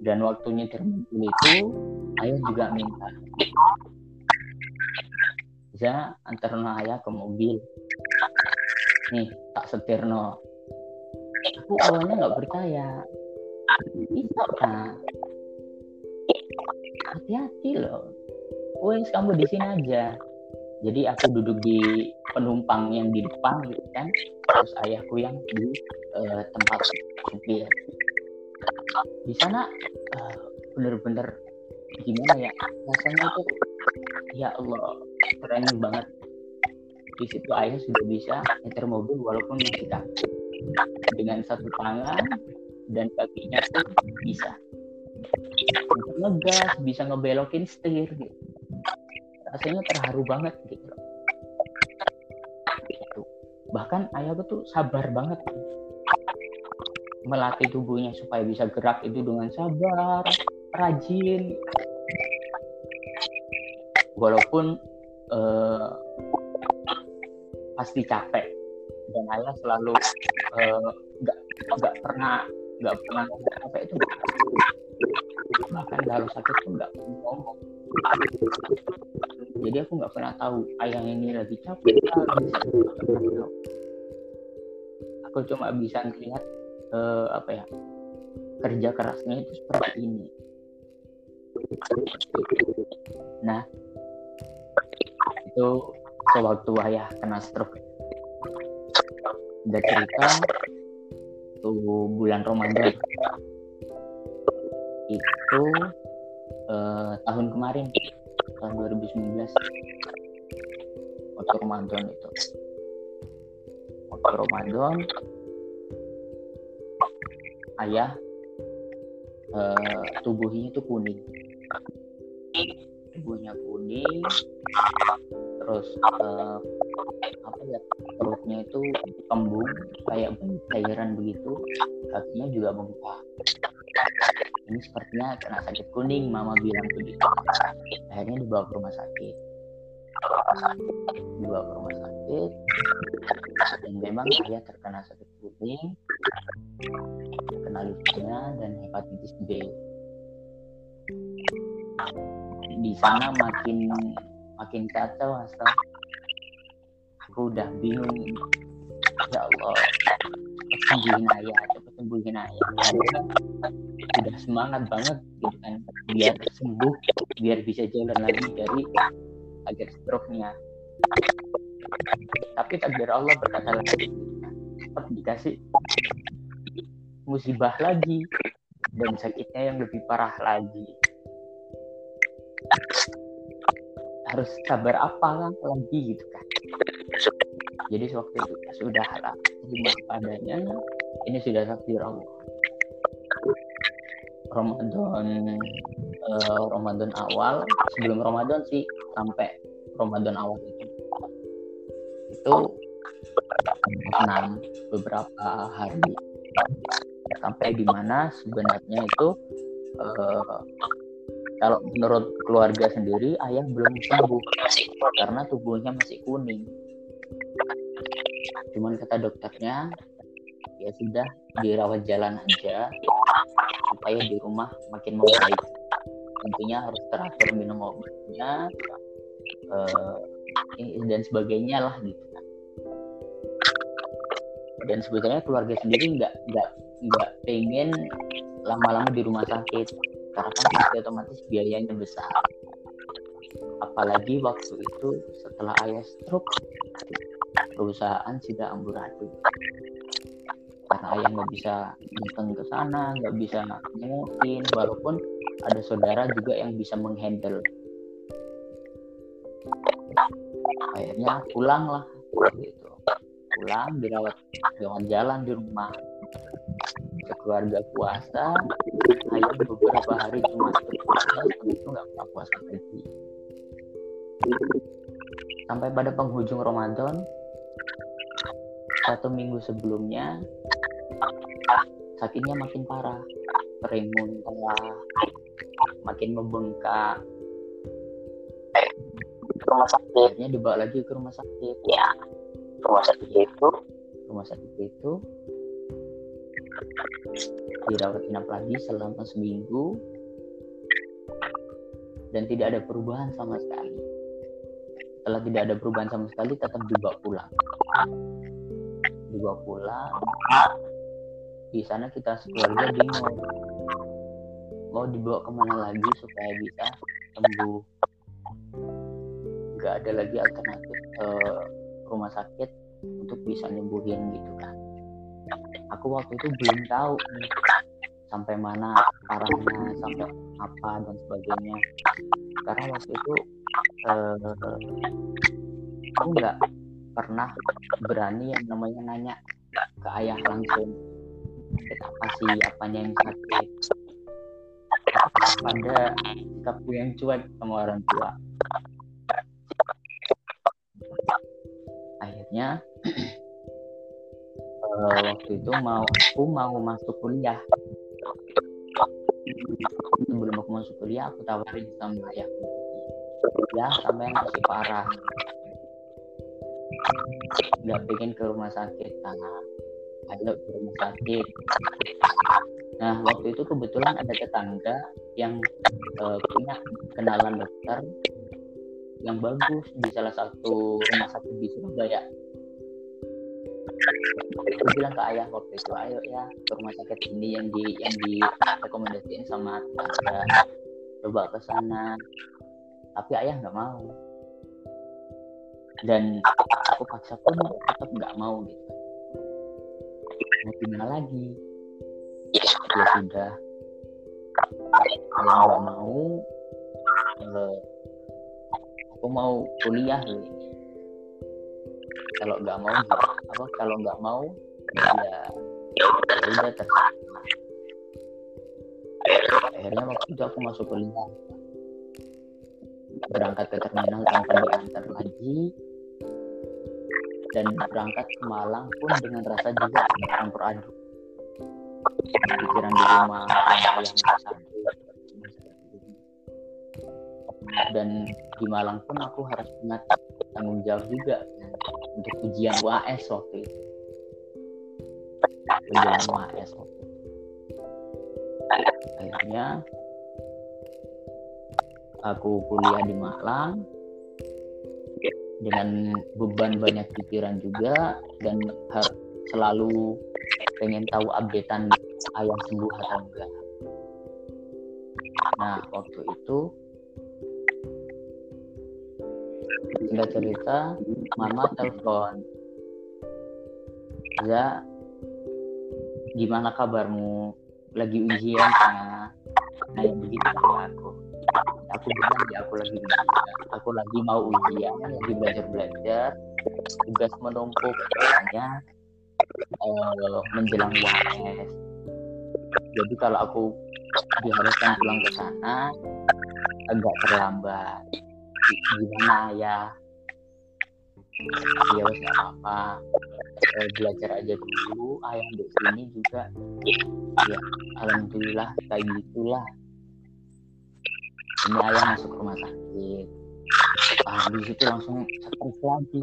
Dan waktunya termuncul itu ayah juga minta. Bisa antar ayah ke mobil. Nih tak setir no aku awalnya nggak percaya. Bisa kan hati-hati loh. Wes kamu di sini aja jadi aku duduk di penumpang yang di depan gitu kan terus ayahku yang di uh, tempat supir. Di sana uh, bener-bener gimana ya rasanya itu ya Allah keren banget. Di situ ayah sudah bisa nyetir mobil walaupun masih kaki dengan satu tangan dan kakinya pun bisa. Bisa ngegas bisa ngebelokin setir gitu rasanya terharu banget gitu. Bahkan ayah tuh sabar banget. Melatih tubuhnya supaya bisa gerak itu dengan sabar rajin. Walaupun uh, pasti capek. Dan ayah selalu eh, nggak uh, nggak pernah nggak pernah apa itu. Bahkan kalau sakit pun nggak ngomong jadi aku nggak pernah tahu ayah ini lagi capek aku cuma bisa melihat uh, apa ya kerja kerasnya itu seperti ini. Nah itu sewaktu ayah kena stroke. Udah cerita waktu bulan Ramadan. Itu uh, tahun kemarin tahun 2019 waktu Ramadan itu. Waktu Ramadan ayah uh, tubuhnya itu kuning. Tubuhnya kuning terus uh, apa ya perutnya itu kembung kayak cairan begitu. Kakinya juga bengkak ini sepertinya kena sakit kuning mama bilang begitu akhirnya dibawa ke rumah sakit. Dibawa ke rumah sakit. Dan memang ayah terkena sakit kuning terkena leukemia dan hepatitis B. Di sana makin makin kacau asal. Aku udah bingung. Ya Allah sembuhin ayah cepet sembuhin ayah udah semangat banget gitu kan. Biar sembuh biar bisa jalan lagi dari agar stroke-nya. Tapi takdir Allah berkata lagi tetap dikasih musibah lagi dan sakitnya yang lebih parah lagi. Harus sabar apa kan lagi gitu kan. Jadi waktu itu sudah lah padanya ini sudah takdir Allah Ramadan uh, Ramadan awal sebelum Ramadan sih sampai Ramadan awal itu. Itu enam beberapa hari. Sampai di mana sebenarnya itu uh, kalau menurut keluarga sendiri ayah belum sembuh karena tubuhnya masih kuning. Cuman kata dokternya ya sudah dirawat jalan aja. Supaya di rumah makin membaik. Tentunya harus teratur minum obatnya uh, dan sebagainya lah gitu. Dan sebetulnya keluarga sendiri nggak nggak nggak pengen lama-lama di rumah sakit. Karena kan pasti otomatis biayanya besar. Apalagi waktu itu setelah ayah stroke perusahaan sudah amburadul karena ayah nggak bisa datang ke sana nggak bisa nengokin walaupun ada saudara juga yang bisa menghandle. Akhirnya pulang lah gitu. Pulang dirawat jangan jalan di rumah. Keluarga puasa ayah beberapa hari cuma puasa itu nggak pernah puasa lagi. Sampai pada penghujung Ramadan satu minggu sebelumnya sakitnya makin parah. Kering muntah makin membengkak. Rumah sakitnya dibawa lagi ke rumah sakit. Ya rumah sakit itu. Rumah sakit itu dirawat inap lagi selama seminggu. Dan tidak ada perubahan sama sekali. Setelah tidak ada perubahan sama sekali tetap dibawa pulang. Dibawa pulang di sana kita sekeluarga bingung mau dibawa ke mana lagi supaya bisa sembuh? Nggak ada lagi alternatif ke rumah sakit untuk bisa nyembuhin gitu kan. Aku waktu itu belum tahu nih sampai mana parahnya sampai apa dan sebagainya. Karena waktu itu eh, aku nggak pernah berani yang namanya nanya ke ayah langsung sakit apa sih apanya yang sakit. Pada sikapku yang cuek sama orang tua. Akhirnya uh, waktu itu mau aku mau masuk kuliah. Sebelum aku masuk kuliah aku tawarin sama ayahku ya sampai masih parah. Nggak pengen ke rumah sakit karena ayo ke rumah sakit. Nah waktu itu kebetulan ada tetangga yang uh, punya kenalan dokter yang bagus di salah satu rumah sakit di Surabaya. Aku bilang ke ayah waktu itu ayo ya ke rumah sakit ini yang di yang di rekomendasiin sama tetangga. Coba ke sana. Tapi ayah nggak mau. Dan aku paksa pun tetap nggak mau gitu mau gimana lagi. Ya sudah kalau nggak mau eh, aku mau kuliah loh kalau nggak mau apa? Kalau nggak mau ya ya udah terserah akhirnya waktu itu aku masuk kuliah. Berangkat ke terminal tanpa diantar lagi dan berangkat ke Malang pun dengan rasa juga campur aduk. Pikiran di rumah yang dan di Malang pun aku harus punya tanggung jawab juga untuk ujian UAS waktu itu. Ujian UAS waktu itu. Akhirnya aku kuliah di Malang dengan beban banyak pikiran juga dan harus selalu pengen tahu updatean ayah sembuh atau enggak. Nah waktu itu singkat cerita mama telepon. Ya gimana kabarmu? Lagi ujian karena kayak begitu sama aku aku bilang ya aku lagi aku lagi mau ujian lagi belajar belajar tugas menumpuk banyak uh, menjelang UAS jadi kalau aku diharuskan pulang ke sana agak terlambat. Gimana ya? Ya wes nggak apa-apa. Eh, belajar aja dulu. Ayah di sini juga. Ya alhamdulillah kayak gitulah ini ayah masuk rumah sakit. Ah di situ langsung stres lagi.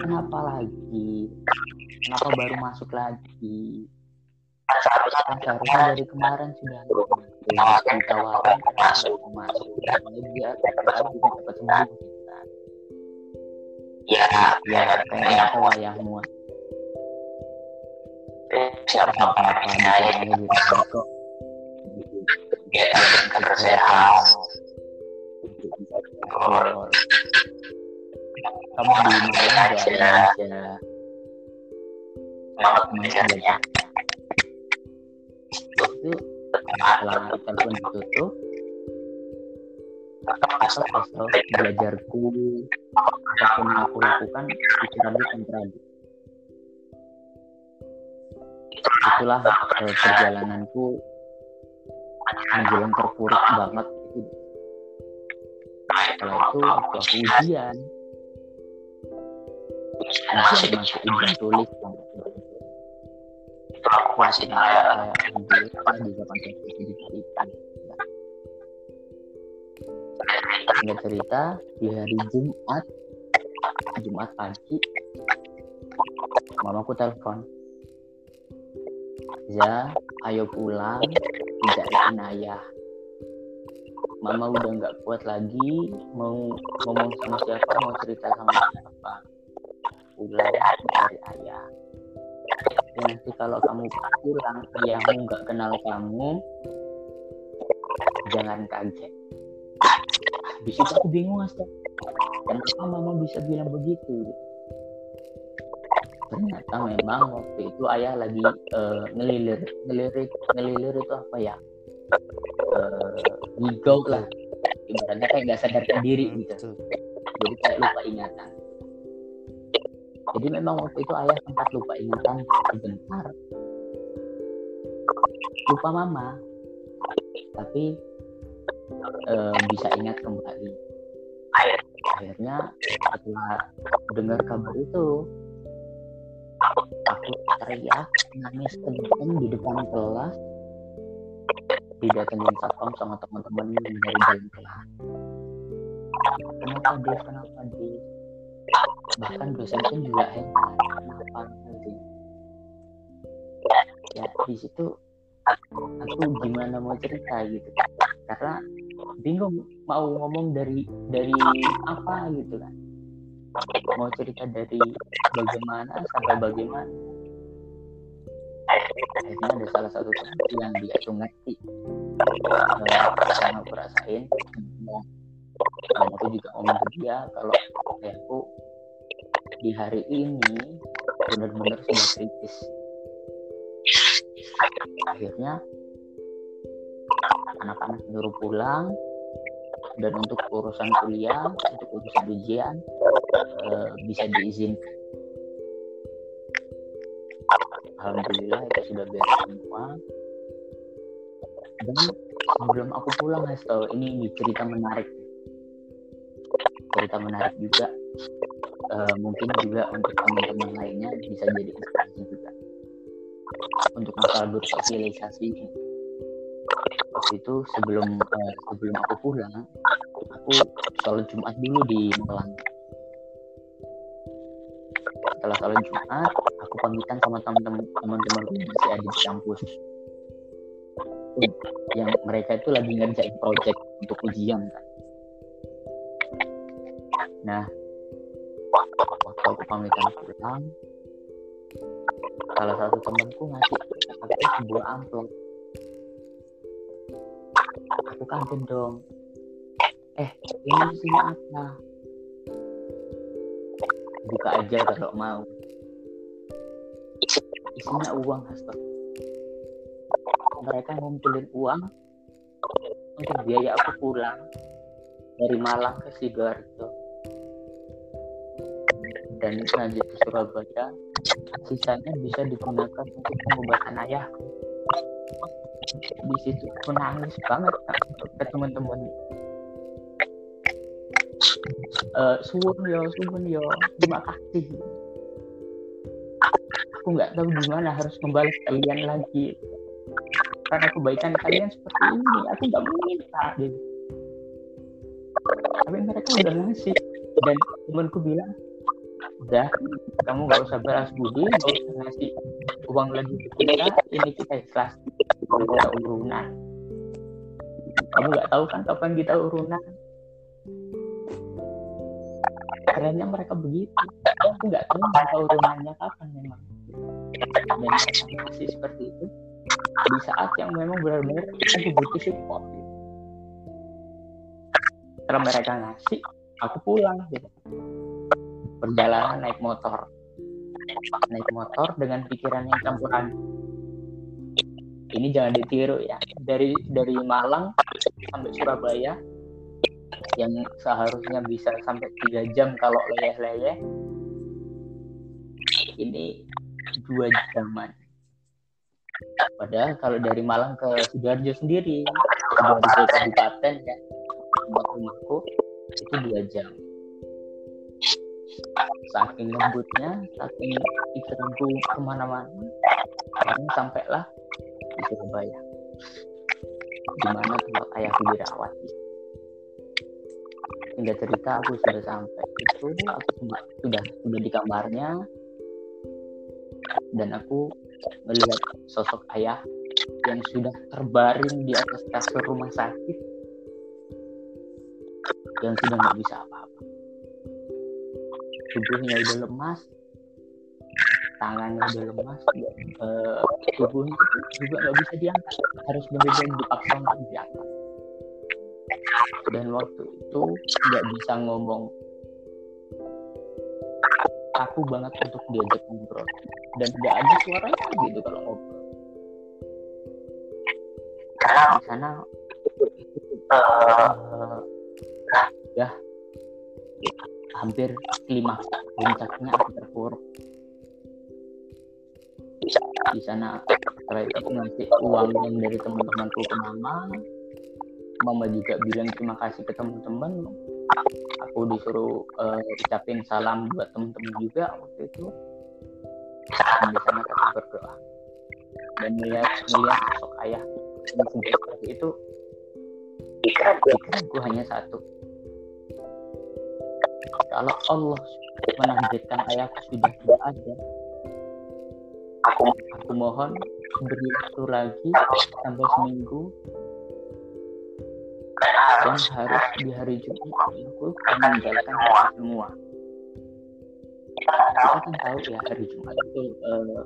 Kenapa lagi? Kenapa baru masuk lagi? Kan seharusnya dari kemarin sudah ditawarin kenapa mau masuk namanya dia tapi juga cepat sembuh ya ya kayaknya tahu ayahmu siapa apa di sana kok ya sehat kamu di mana aja aja itu setelah telepon ditutup atau asal belajarku apa pun yang aku lakukan pikiranku kontradiktif itulah eh, perjalananku menjelang terpuruk banget itu setelah itu waktu aku ujian. Ujian masuk ujian tulis. Kelas ini kayak di juga konten di Singkat cerita di hari Jumat. Jumat pagi. Mamaku telepon. Ya, ayo pulang tidak ayah Mama udah nggak kuat lagi mau ngomong sama siapa mau cerita sama siapa? Pulang dari ayah. Tapi nanti kalau kamu pulang ayahmu nggak kenal kamu jangan kaget. Di situ aku bingung mas. Kenapa mama bisa bilang begitu? Ternyata memang waktu itu ayah lagi uh, ngelilir ngelirik ngelilir itu apa ya uh, ngigau lah. Ibaratnya kayak nggak sadarkan diri gitu. jadi kayak lupa ingatan. Jadi memang waktu itu ayah sempat lupa ingatan sebentar. Lupa mama. Tapi uh, bisa ingat kembali. Akhirnya setelah dengar kabar itu aku teriak nangis kenceng di depan kelas didatengin satpam sama teman-teman dari dalam kelas kenapa dia kenapa dia bahkan dosen pun juga heran kenapa nanti ya di situ aku gimana mau cerita gitu? Karena bingung mau ngomong dari dari apa gitu kan? Mau cerita dari bagaimana sampai bagaimana akhirnya ada salah satu teman yang dia tuh ngerti. Yang aku rasain dan juga ngomong ke dia kalau aku di hari ini benar-benar sudah kritis. Akhirnya anak-anak nyuruh pulang dan untuk urusan kuliah untuk urusan ujian uh, bisa diizinkan alhamdulillah itu sudah beres semua. Dan sebelum aku pulang Hasto ini cerita menarik. Cerita menarik juga. Uh, mungkin juga untuk teman-teman lainnya bisa jadi inspirasi juga. Untuk masalah bersosialisasi. Ini waktu itu sebelum uh, sebelum aku pulang aku sholat Jumat dulu di Malang. Setelah sholat Jumat pamitan sama teman-teman teman-teman masih ada di kampus. Yang mereka itu lagi ngerjain project untuk ujian kan. Nah waktu aku pamitan pulang salah satu temanku ngasih aku sebuah amplop. Aku kaget dong. Eh ini isinya apa? Buka aja kalau mau isinya uang Hasto mereka ngumpulin uang untuk biaya aku pulang dari Malang ke Sidoarjo. Dan lanjut ke Surabaya sisanya bisa digunakan untuk pengobatan ayahku di situ aku nangis banget ke teman-teman. Uh, suwun yo suwun yo. Terima kasih aku nggak tahu gimana harus membalas kalian lagi. Karena kebaikan kalian seperti ini aku nggak minta. Gitu tapi mereka udah ngasih. Dan temanku bilang udah kamu nggak usah balas budi nggak usah ngasih uang lagi ke kita. Ini kita ikhlas. Kita urunan. Kamu nggak tahu kan kapan kita urunan? Kerennya mereka begitu. Aku nggak tahu kita urunannya kapan memang masih seperti itu di saat yang memang benar-benar aku butuh support setelah mereka ngasih aku pulang gitu. Perjalanan naik motor. Naik motor dengan pikiran yang campuran. Ini jangan ditiru ya. Dari dari Malang sampai Surabaya yang seharusnya bisa sampai tiga jam kalau leyeh-leyeh ini dua jaman padahal kalau dari Malang ke Sidoarjo sendiri dari kabupaten ya tempat rumahku itu dua jam. Saking lembutnya saking pikiranku ke mana-mana akhirnya sampailah di Surabaya. Di mana tempat ayahku dirawat. Hingga cerita aku sudah sampai itu aku sudah sudah di kamarnya dan aku melihat sosok ayah yang sudah terbaring di atas kasur rumah sakit yang sudah nggak bisa apa-apa. Tubuhnya udah lemas tangannya udah lemas uh, tubuhnya juga nggak bisa diangkat. Harus benar-benar dipaksa untuk diangkat. Dan waktu itu nggak bisa ngomong aku banget untuk diajak ngobrol. Dan tidak ada suaranya gitu kalau ngobrol. Di sana uh, ya hampir lima puncaknya aku terpuruk di sana setelah itu aku ngasih uang yang dari teman-temanku ke mama mama juga bilang terima kasih ke teman-teman aku disuruh uh, ucapin salam buat teman-teman juga waktu itu. Dan di sana kita berdoa. Dan melihat melihat sosok ayah itu. Pikiranku hanya satu. Kalau Allah menakdirkan ayahku sudah tidak ada aku, aku mohon beri waktu lagi sampai seminggu dan harus. di hari Jumat aku meninggalkan semua. Kita kan tahu ya hari Jumat itu uh,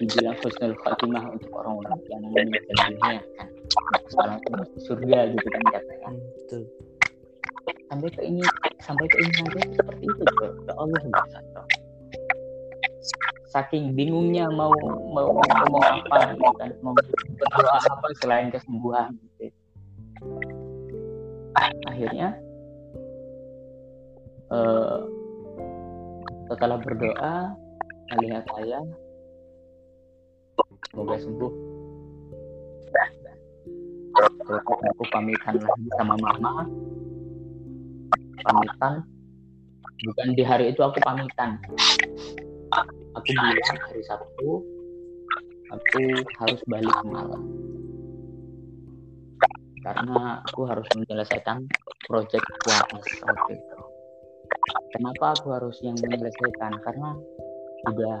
dibilang husnul khatimah untuk orang-orang yang meninggal dunia kan? Sekarang itu surga gitu kan katanya. Betul. Sampai ke ini sampai ke ini aja seperti itu ke, ke Allah bisa saking bingungnya mau mau ngomong apa gitu kan mau berdoa apa selain kesembuhan gitu. Akhirnya uh, setelah berdoa melihat saya semoga sembuh. Terus aku pamitan lagi sama mama. Pamitan. Bukan di hari itu aku pamitan. Aku bilang hari Sabtu aku harus balik ke Malang karena aku harus menyelesaikan proyek UAS waktu itu. Kenapa aku harus yang menyelesaikan? Karena udah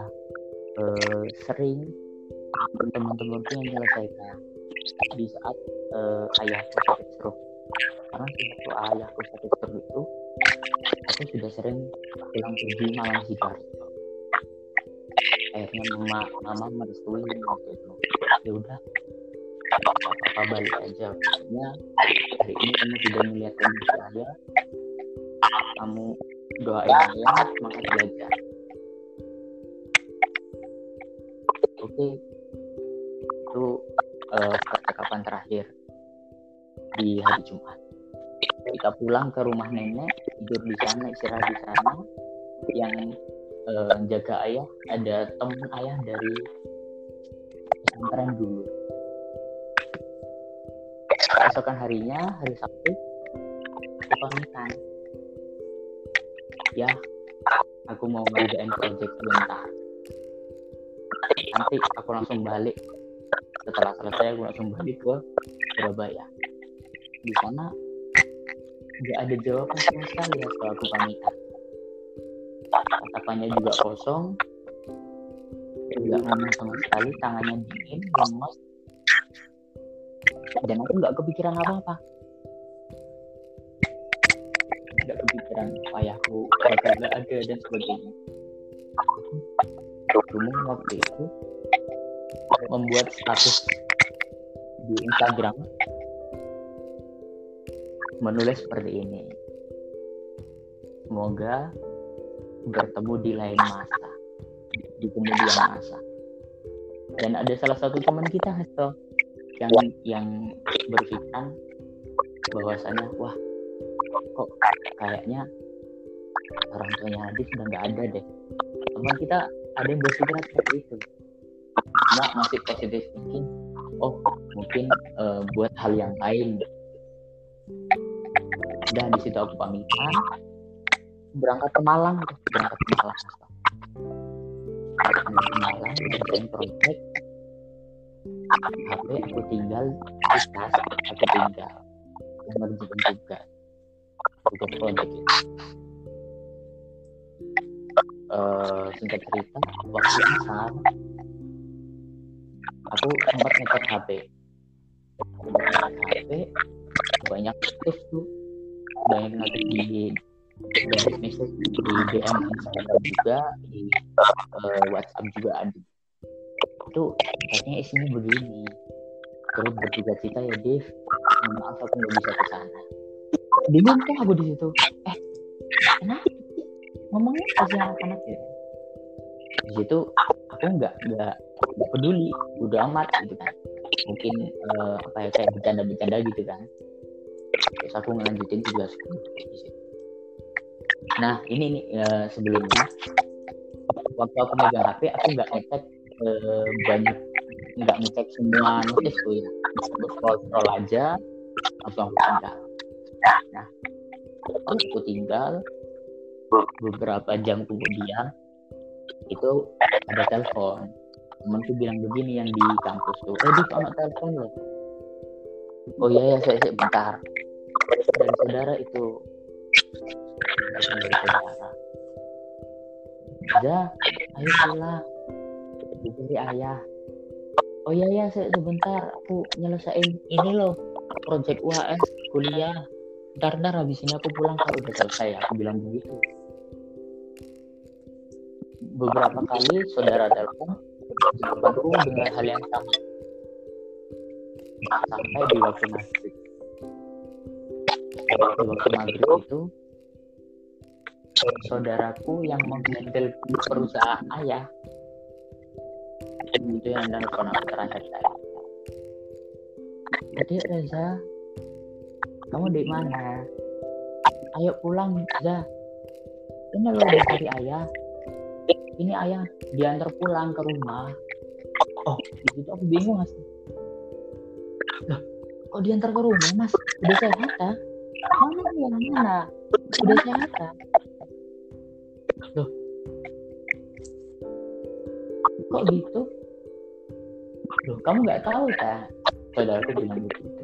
eh, sering teman-temanku yang menyelesaikan di saat eh, ayahku sakit stroke. Karena waktu ayahku sakit stroke itu, aku sudah sering pulang pergi malam sidoarjo akhirnya mama mama merestui waktu itu ya udah apa balik aja. Maksudnya hari ini kamu sudah melihat saya. Kamu doain saya semangat belajar oke. Itu uh, percakapan terakhir di hari Jumat. Kita pulang ke rumah nenek tidur di sana istirahat di sana. Yang uh, jaga ayah ada teman ayah dari pesantren dulu keesokan harinya hari Sabtu aku pamitan. Ya aku mau ngerjain project bentar nanti aku langsung balik. Setelah selesai aku langsung balik ke Surabaya. Di sana nggak ada jawaban sama sekali ya setelah aku pamitan. Tatapannya juga kosong. Tidak ngomong sama sekali tangannya dingin lemas dan aku nggak kepikiran apa-apa. Nggak kepikiran ayahku nggak ada dan sebagainya. Cuma waktu itu membuat status di Instagram menulis seperti ini. Semoga bertemu di lain masa di kemudian masa. Dan ada salah satu teman kita Hasto yang yang berpikiran bahwasanya wah kok kayaknya orang tuanya Adi sudah nggak ada deh. Teman kita ada yang berpikiran seperti itu. Cuma masih positif thinking oh mungkin uh, buat hal yang lain. Dan di situ aku pamitan berangkat ke Malang berangkat ke Malang. Berangkat ke Malang kerjain project HP aku tinggal di tas aku tinggal ngerjain tugas tugas project itu uh, singkat cerita waktu asal aku sempat ngecek HP HP banyak aktif tuh. Banyak notif di banyak message di DM Instagram juga di uh, WhatsApp juga ada itu katanya isinya begini. Terus berduka cita ya Dev maaf aku nggak bisa ke sana. Bingung kan aku di situ. Eh kenapa ngomongnya kasih anak-anak ya? Di situ aku nggak nggak nggak peduli. Udah amat gitu kan. Mungkin uh, apa ya kayak bercanda-bercanda gitu kan. Terus aku ngelanjutin tugasku di situ. Nah ini nih uh, sebelumnya waktu aku megang HP aku nggak ngecek banyak nggak ngecek semua notis tuh ya scroll scroll aja langsung aku tinggal. Nah aku tinggal beberapa jam kemudian itu ada telepon. Temanku bilang begini yang di kampus tuh eh di anak telepon loh oh iya ya saya, saya bentar. Dari saudara itu dari saudara. Ayo pulang diberi ayah. Oh iya ya sebentar aku nyelesain ini loh project UAS kuliah. Ntar ntar habis ini aku pulang kalau udah selesai aku bilang begitu. Beberapa kali saudara telepon jawabanku dengan hal yang sama. Sampai di waktu maghrib. Di waktu maghrib itu saudaraku yang menghandle perusahaan ayah itu yang nelfon aku terakhir kali jadi Reza kamu di mana? Ayo pulang Reza. Ini lo dari ayah. Ini ayah diantar pulang ke rumah. Oh. Itu aku bingung mas. Loh kok diantar ke rumah mas? Udah sehat ya mana yang mana? Udah sehat ya loh. Kok gitu loh kamu nggak tahu kan saudaraku bilang begitu.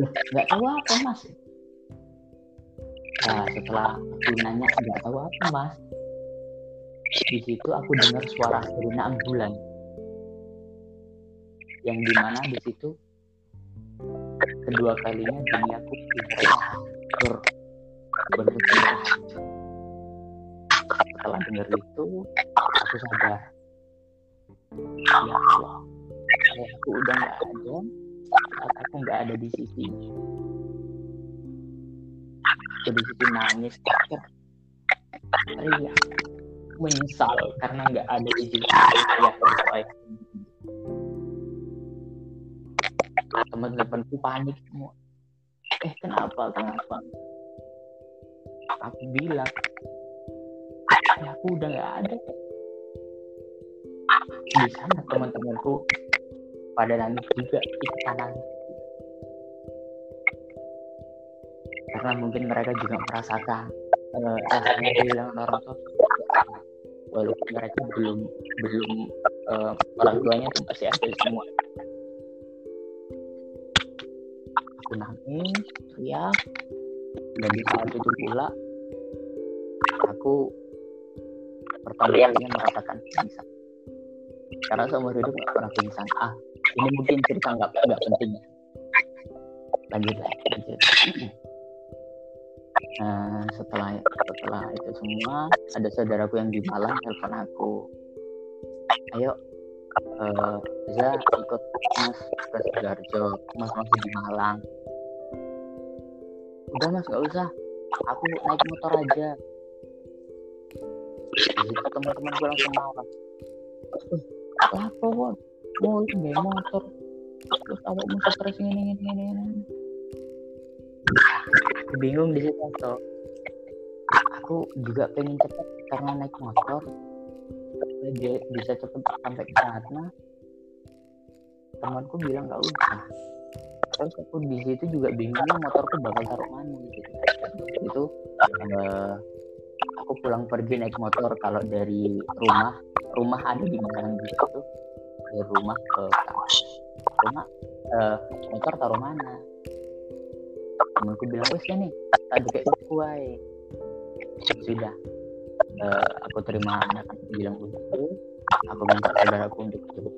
Loh nggak tahu apa mas? Nah setelah aku nanya nggak tahu apa mas? Di situ aku dengar suara sirine ambulan. Yang di mana di situ? Kedua kalinya duniaku hancur benar-benar setelah dengar itu aku sadar ya Allah saya aku udah nggak ada saat aku nggak ada di sisi aku di sisi nangis teriak teriak menyesal karena nggak ada di sisi saya teman-temanku panik semua. Eh kenapa kenapa? Aku bilang ya aku udah nggak ada di sana teman-temanku pada nangis juga ikutan nangis. Karena mungkin mereka juga merasakan uh, rasanya kehilangan orang tua. Walaupun mereka belum belum uh, orang tuanya itu masih ada semua. Aku nangis teriak. Dan di saat itu pula aku pertama kalinya merasakan pingsan karena seumur hidup gak pernah pingsan ah ini mungkin cerita nggak nggak penting ya. Lanjut lanjut. Nah setelah setelah itu semua ada saudaraku yang di Malang telepon aku. Ayo uh, Za ikut Mas ke Sidoarjo Mas masih di Malang. Udah Mas gak usah. Aku naik motor aja. Jadi teman-teman gue langsung marah apa kok mau naik motor. Terus awak mau stres ini ini ini bingung di situ tuh aku juga pengen cepet karena naik motor. Dia bisa cepet sampai ke sana. Temanku bilang nggak usah. Terus aku di situ juga bingung motorku bakal taruh mana gitu. Itu uh, aku pulang pergi naik motor kalau dari rumah rumah ada di mana di situ. Dari rumah ke kampus rumah uh, motor taruh mana? Temanku bilang wes nih tadi kayak kuai sudah. Uh, aku terima anak bilang begitu aku minta saudaraku untuk itu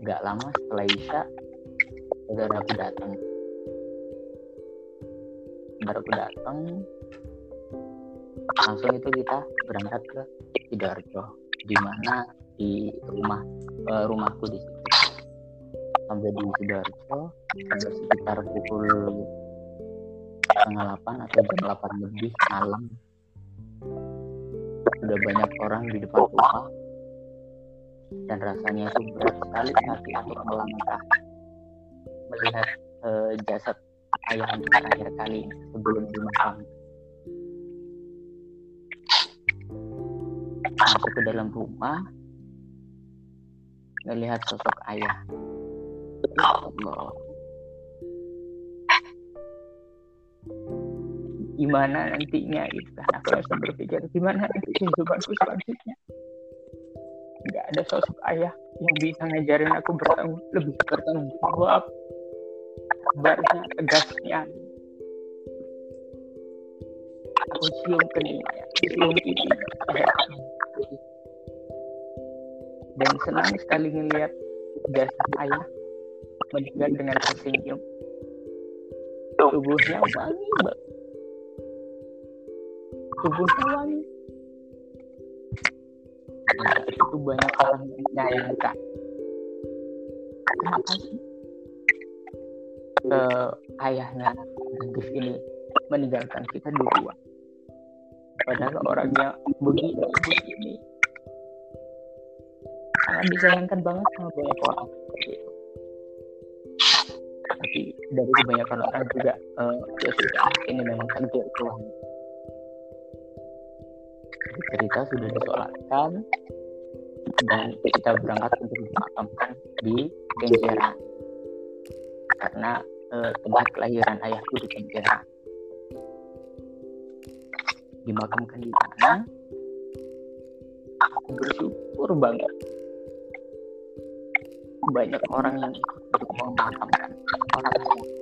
nggak lama setelah Isya saudaraku datang. Saudaraku datang langsung itu kita berangkat ke Sidoarjo. Di mana? Di rumah uh, rumahku di situ. Sampai di Sidoarjo sekitar pukul setengah delapan atau jam delapan lebih malam. Sudah banyak orang di depan rumah. Dan rasanya itu berat sekali hati untuk melangkah melihat uh, jasad ayah terakhir kali sebelum dimakamkan masuk ke dalam rumah melihat sosok ayah. Ya Allah gimana nantinya itu kan? Aku langsung berpikir gimana nanti? Kehidupanku selanjutnya nggak ada sosok ayah yang bisa ngajarin aku bertanggung lebih bertanggung jawab. Sabarnya tegasnya. Aku cium keningnya cium pipi dan senang sekali melihat jasad ayah meninggal dengan tersenyum. Tubuhnya wangi banget tubuhnya wangi. Nah, itu banyak orang yang menyayangkan kenapa sih? Uh, ayahnya Gus ini meninggalkan kita duluan padahal orangnya begini begini sangat disayangkan banget sama banyak orang seperti itu tapi dari kebanyakan orang juga uh, ya sudah ini memang takdir Tuhan cerita sudah disolatkan dan kita berangkat untuk dimakamkan di Kenjeran karena uh, tempat kelahiran ayahku di Kenjeran dimakamkan di sana. Aku bersyukur banget banyak orang yang memakamkan orang tua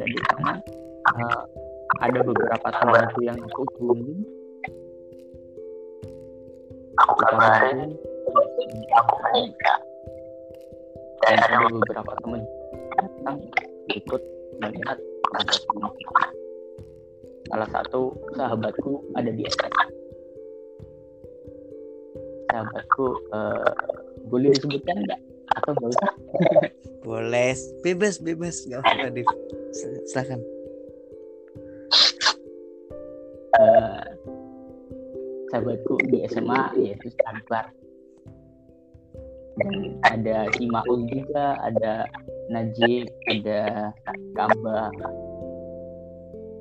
dan di sana uh, ada beberapa temanku yang aku tunggu aku kabarin dan ada beberapa teman datang ikut melihat salah satu sahabatku ada di SS sahabatku uh, boleh disebutkan enggak atau enggak usah? Boleh. Bebas bebas. Nggak apa-apa Div silakan. Uh, sahabatku di SMA yaitu Akbar dan ada si Maul juga ada Najib ada Kamba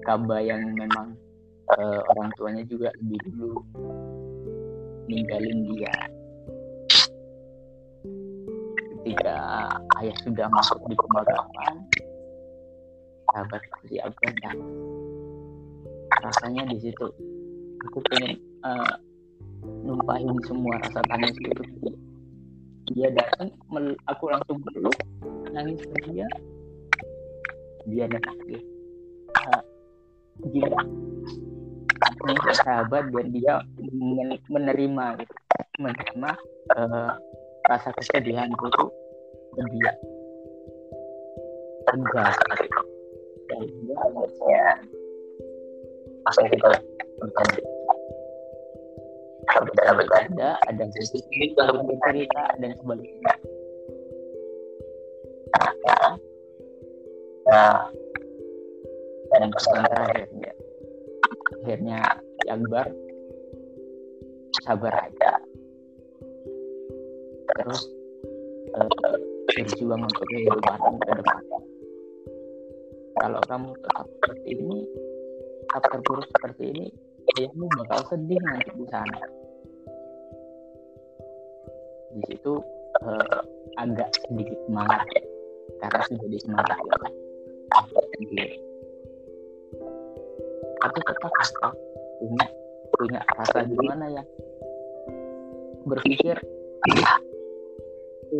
Kamba yang memang uh, orang tuanya juga lebih dulu ninggalin dia. Ketika ayah sudah masuk di pemakaman sahabat si Abang dan rasanya di situ aku pengen uh, numpahin semua rasa tangis itu. Dia datang aku langsung peluk nangis dia. Dia nangis uh, gila punya sahabat dan dia menerima gitu. Menerima uh, rasa kesedihan itu dan dia tegas dan dia harusnya kita bertanya. Ada yang bercerita dan sebagainya nah dan pesan terakhirnya akhirnya Akbar sabar aja. Terus uh, berjuang untuk kehidupan ke depan. Kalau kamu tetap seperti ini tetap terpuruk seperti ini ayahmu bakal sedih nanti di sana. Di situ uh, agak sedikit semangat. Karena sudah disemangati oleh sendiri tapi tetap tetap punya punya rasa gimana ya. Berpikir aku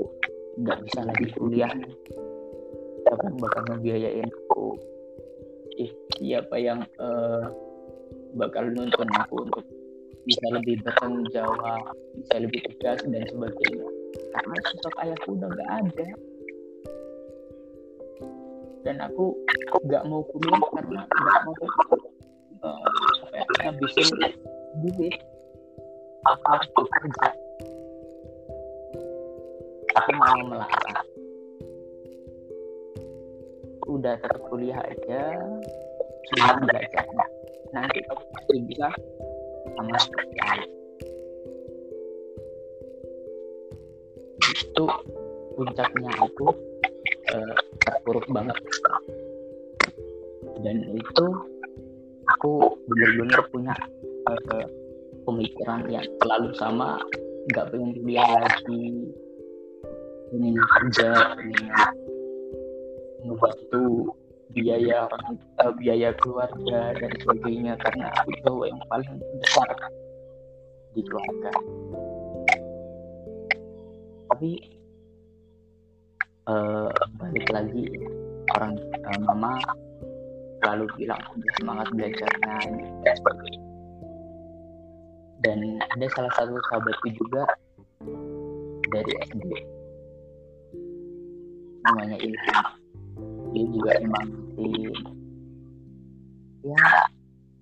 nggak bisa lagi kuliah. Siapa yang bakal ngebiayain aku. Eh, siapa yang uh, bakal nuntun aku untuk bisa lebih bertanggung jawab bisa lebih tegas dan sebagainya. Karena sosok ayahku udah nggak ada. Dan aku nggak mau kuliah karena nggak mau uh, ngabisin duit aku harus bekerja aku mau melarang udah tetap kuliah aja. Cuma belajar. Nanti aku pasti bisa sama sekali. Itu puncaknya aku uh, terpuruk banget. Dan itu aku benar-benar punya uh, pemikiran yang selalu sama nggak pengen kuliah lagi ingin kerja ingin membantu biaya orang uh, biaya keluarga dan sebagainya karena aku cowok yang paling besar di keluarga. Tapi uh, balik lagi orang uh, mama selalu bilang udah semangat belajarnya dan sebagainya dan ada salah satu sahabatku juga dari SD namanya Ilham. Dia juga emang si ya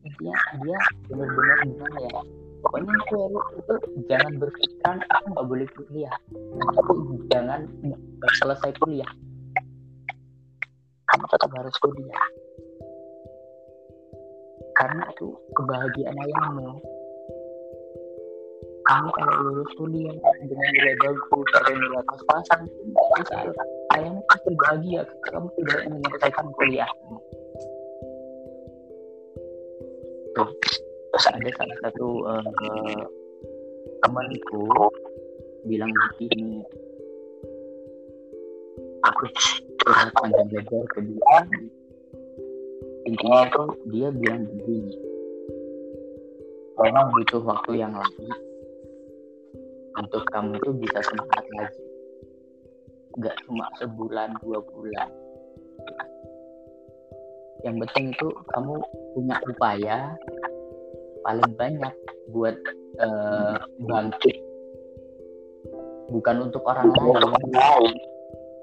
intinya dia benar-benar gimana ya pokoknya aku lu itu jangan berpikiran aku nggak boleh kuliah. Aku jangan selesai kuliah. Kamu tetap harus kuliah karena itu kebahagiaan ayahmu. Kamu kalau lulus kuliah dengan nilai bagus atau nilai pas-pasan ayahmu pasti bahagia kamu tidak menyelesaikan kuliahmu tuh terus ada salah satu uh, temanku bilang begini aku curhat panjang lebar ke dia intinya itu dia bilang begini memang butuh waktu yang lama untuk kamu itu bisa semangat lagi. Nggak cuma sebulan dua bulan. Yang penting itu kamu punya upaya paling banyak buat uh, bangkit. Bukan untuk orang lain.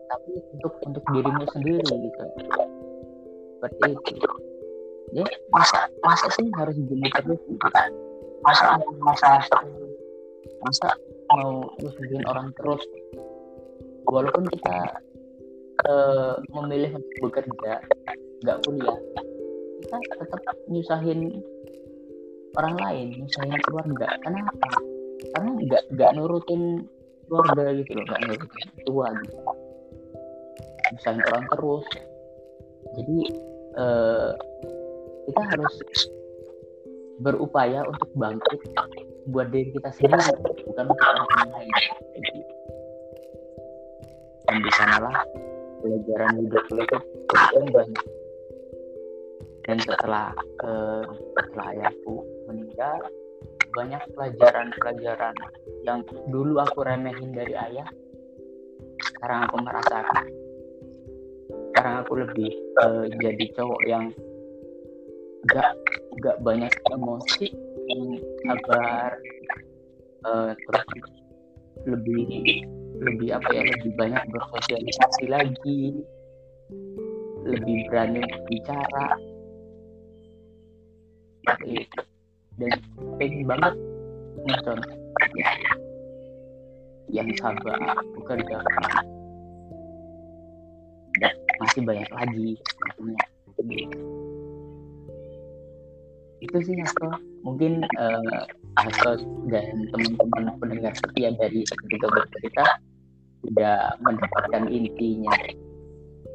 tapi untuk untuk dirimu sendiri gitu seperti itu. Ya masa masa sih harus gini terus gitu? Kan masa masa masa mau nyusahin orang terus? Walaupun kita uh, memilih untuk bekerja nggak kuliah kita tetap nyusahin orang lain nyusahin keluarga. Kenapa? Karena nggak nggak nurutin keluarga gitu loh nggak nurutin tua gitu. Nyusahin orang terus. Jadi uh, kita harus berupaya untuk bangkit buat diri kita sendiri bukan untuk orang lain. Dan di sanalah pelajaran hidup itu yang banyak dan setelah uh, setelah ayahku meninggal banyak pelajaran-pelajaran yang dulu aku remehin dari ayah sekarang aku merasakan sekarang aku lebih uh, jadi cowok yang gak gak banyak emosi sabar uh, terus lebih lebih apa ya lebih banyak bersosialisasi lagi lebih berani bicara dan pengen banget nonton ya, yang sabar bekerja dan masih banyak lagi itu sih Hasto mungkin uh, Hasto dan teman-teman pendengar setia dari ketika bercerita tidak mendapatkan intinya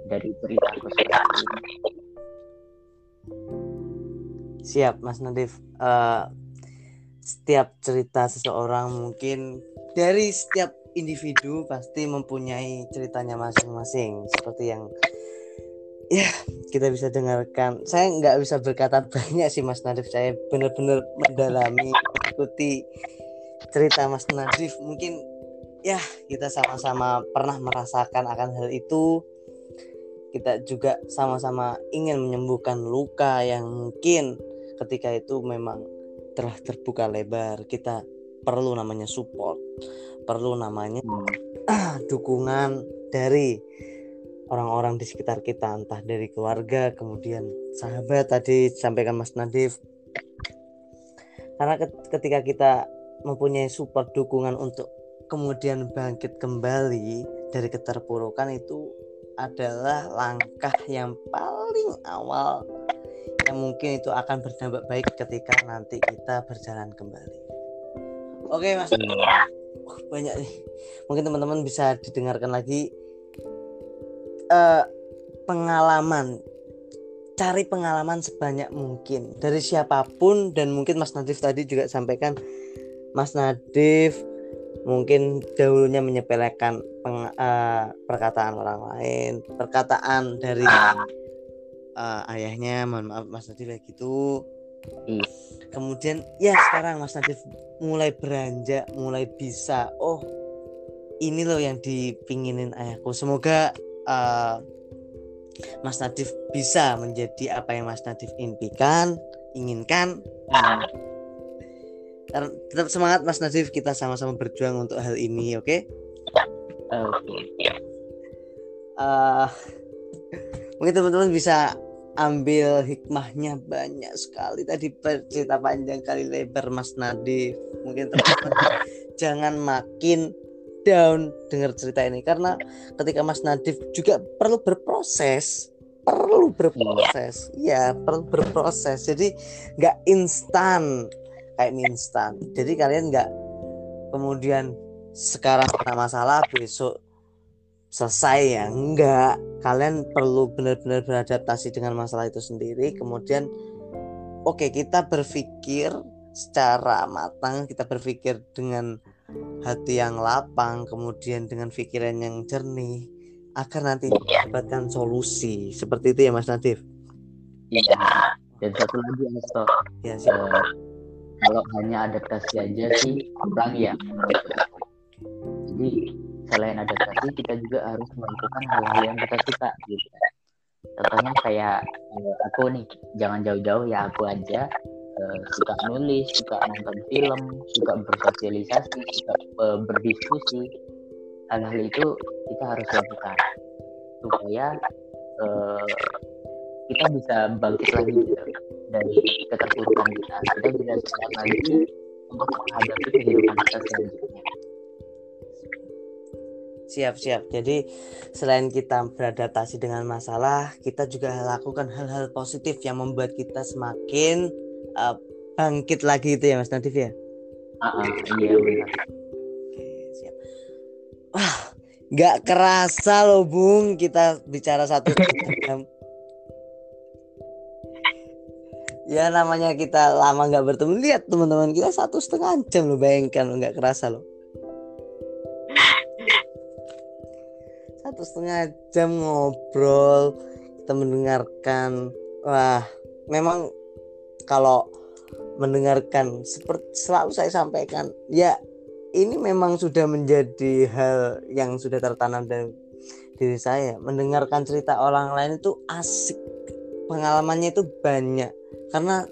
dari cerita seperti ini siap Mas Nadif. Uh, setiap cerita seseorang mungkin dari setiap individu pasti mempunyai ceritanya masing-masing seperti yang ya kita bisa dengarkan. Saya nggak bisa berkata banyak sih Mas Nadif. Saya benar-benar mendalami mengikuti cerita Mas Nadif. Mungkin ya kita sama-sama pernah merasakan akan hal itu. Kita juga sama-sama ingin menyembuhkan luka yang mungkin ketika itu memang telah terbuka lebar. Kita perlu namanya support. Perlu namanya hmm. dukungan dari orang-orang di sekitar kita entah dari keluarga kemudian sahabat tadi sampaikan Mas Nadif karena ketika kita mempunyai support dukungan untuk kemudian bangkit kembali dari keterpurukan itu adalah langkah yang paling awal yang mungkin itu akan berdampak baik ketika nanti kita berjalan kembali. Oke mas, iya. banyak nih. Mungkin teman-teman bisa didengarkan lagi uh, pengalaman. Cari pengalaman sebanyak mungkin. Dari siapa pun dan mungkin Mas Nadif tadi juga sampaikan Mas Nadif mungkin dahulunya menyepelekan peng, uh, perkataan orang lain. Perkataan dari uh, ayahnya mohon maaf Mas Nadif kayak gitu. Hmm. kemudian ya sekarang Mas Nadif mulai beranjak mulai bisa oh ini loh yang dipinginin ayahku. Semoga uh, Mas Nadif bisa menjadi apa yang Mas Nadif impikan, inginkan. Hmm. Tetap semangat Mas Nadif, kita sama-sama berjuang untuk hal ini, oke? Okay? Oke. Okay. Uh, mungkin teman-teman bisa ambil hikmahnya banyak sekali tadi cerita panjang kali lebar Mas Nadif mungkin teman-teman jangan makin down dengar cerita ini karena ketika Mas Nadif juga perlu berproses perlu berproses. Ya perlu berproses. Jadi nggak instan kayak mie instan. Jadi kalian nggak kemudian sekarang kena masalah besok selesai ya? Enggak kalian perlu benar-benar beradaptasi dengan masalah itu sendiri. Kemudian oke okay, kita berpikir secara matang kita berpikir dengan hati yang lapang kemudian dengan pikiran yang jernih akan nanti mendapatkan solusi seperti itu ya Mas Nadif. Iya. Dan satu lagi Asto. Ya sih. Uh, kalau hanya adaptasi aja sih kurang ya. Jadi selain adaptasi kita juga harus melakukan hal-hal yang kita suka gitu. Contohnya kayak uh, aku nih jangan jauh-jauh ya aku aja suka nulis, suka nonton film, suka bersosialisasi, suka uh, berdiskusi. Hal-hal itu kita harus lakukan supaya uh, kita bisa bangkit lagi gitu, dari keterpurukan kita. Kita bisa semangat lagi untuk menghadapi kehidupan kita selanjutnya. Siap siap. Jadi selain kita beradaptasi dengan masalah kita juga lakukan hal-hal positif yang membuat kita semakin uh, bangkit lagi itu ya mas Nadif ya? Uh, uh, iya benar Wah, nggak kerasa loh Bung kita bicara satu jam. ya namanya kita lama nggak bertemu. Lihat teman-teman kita satu setengah jam loh bayangkan lo nggak kerasa loh. Satu setengah jam ngobrol kita mendengarkan. Wah memang kalau mendengarkan seperti selalu saya sampaikan ya ini memang sudah menjadi hal yang sudah tertanam dari diri saya. Mendengarkan cerita orang lain itu asik. Pengalamannya itu banyak. Karena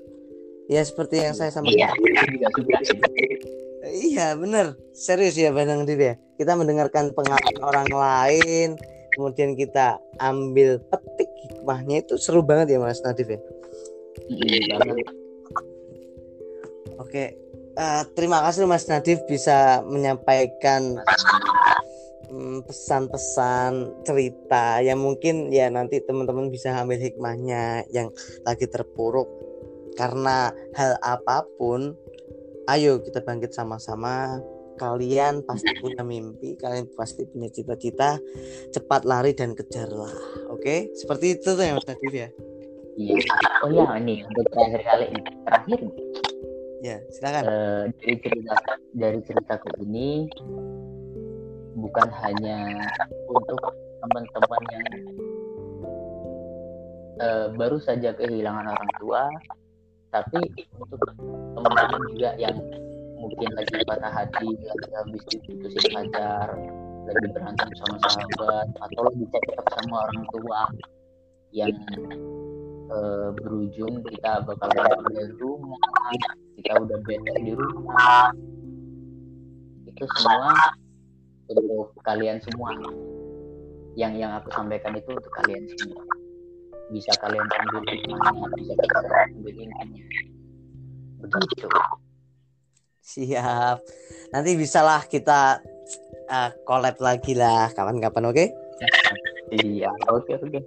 ya seperti yang saya sampaikan. Iya benar. Serius ya Bandang Diri ya? Kita mendengarkan pengalaman orang lain kemudian kita ambil petik hikmahnya itu seru banget ya Mas Nadif ya? iya Oke, uh, terima kasih Mas Nadif bisa menyampaikan mm, pesan-pesan cerita yang mungkin ya nanti teman-teman bisa ambil hikmahnya yang lagi terpuruk. Karena hal apa pun ayo kita bangkit sama-sama. Kalian pasti punya mimpi kalian pasti punya cita-cita. Cepat lari dan kejarlah. Oke seperti itu tuh ya Mas Nadif ya? iya oh ya ini untuk terakhir kali. Ini terakhir. Ya, silakan. Uh, dari cerita dari ceritaku ini bukan hanya untuk teman-teman yang uh, baru saja kehilangan orang tua, tapi untuk teman-teman juga yang mungkin lagi patah hati, lagi habis diputusin pacar, lagi berantem sama sahabat, atau lagi cekcok sama orang tua yang uh, berujung kita bakal dari rumah kita udah bete di rumah. Itu semua untuk kalian semua. Yang yang aku sampaikan itu untuk kalian semua. Bisa kalian ambil hikmahnya bisa kalian ambil intinya begitu. Siap. Nanti bisalah kita uh, collab lagi lah kapan-kapan oke? Okay? iya oke okay, oke. Okay.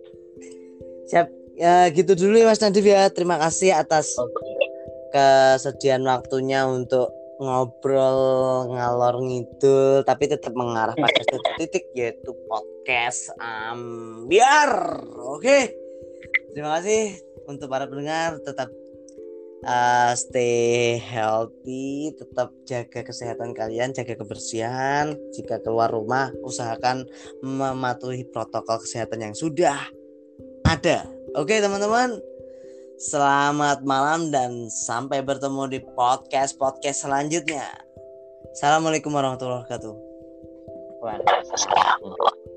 siap ya gitu dulu ya Mas Nadif ya. Terima kasih atas kesediaan waktunya untuk ngobrol ngalor ngidul tapi tetap mengarah pada satu titik yaitu podcast um, biar oke okay. terima kasih untuk para pendengar. Tetap uh, stay healthy tetap jaga kesehatan kalian jaga kebersihan. Jika keluar rumah usahakan mematuhi protokol kesehatan yang sudah ada Oke teman-teman, selamat malam dan sampai bertemu di podcast-podcast selanjutnya. Assalamualaikum warahmatullahi wabarakatuh. Waalaikumsalam.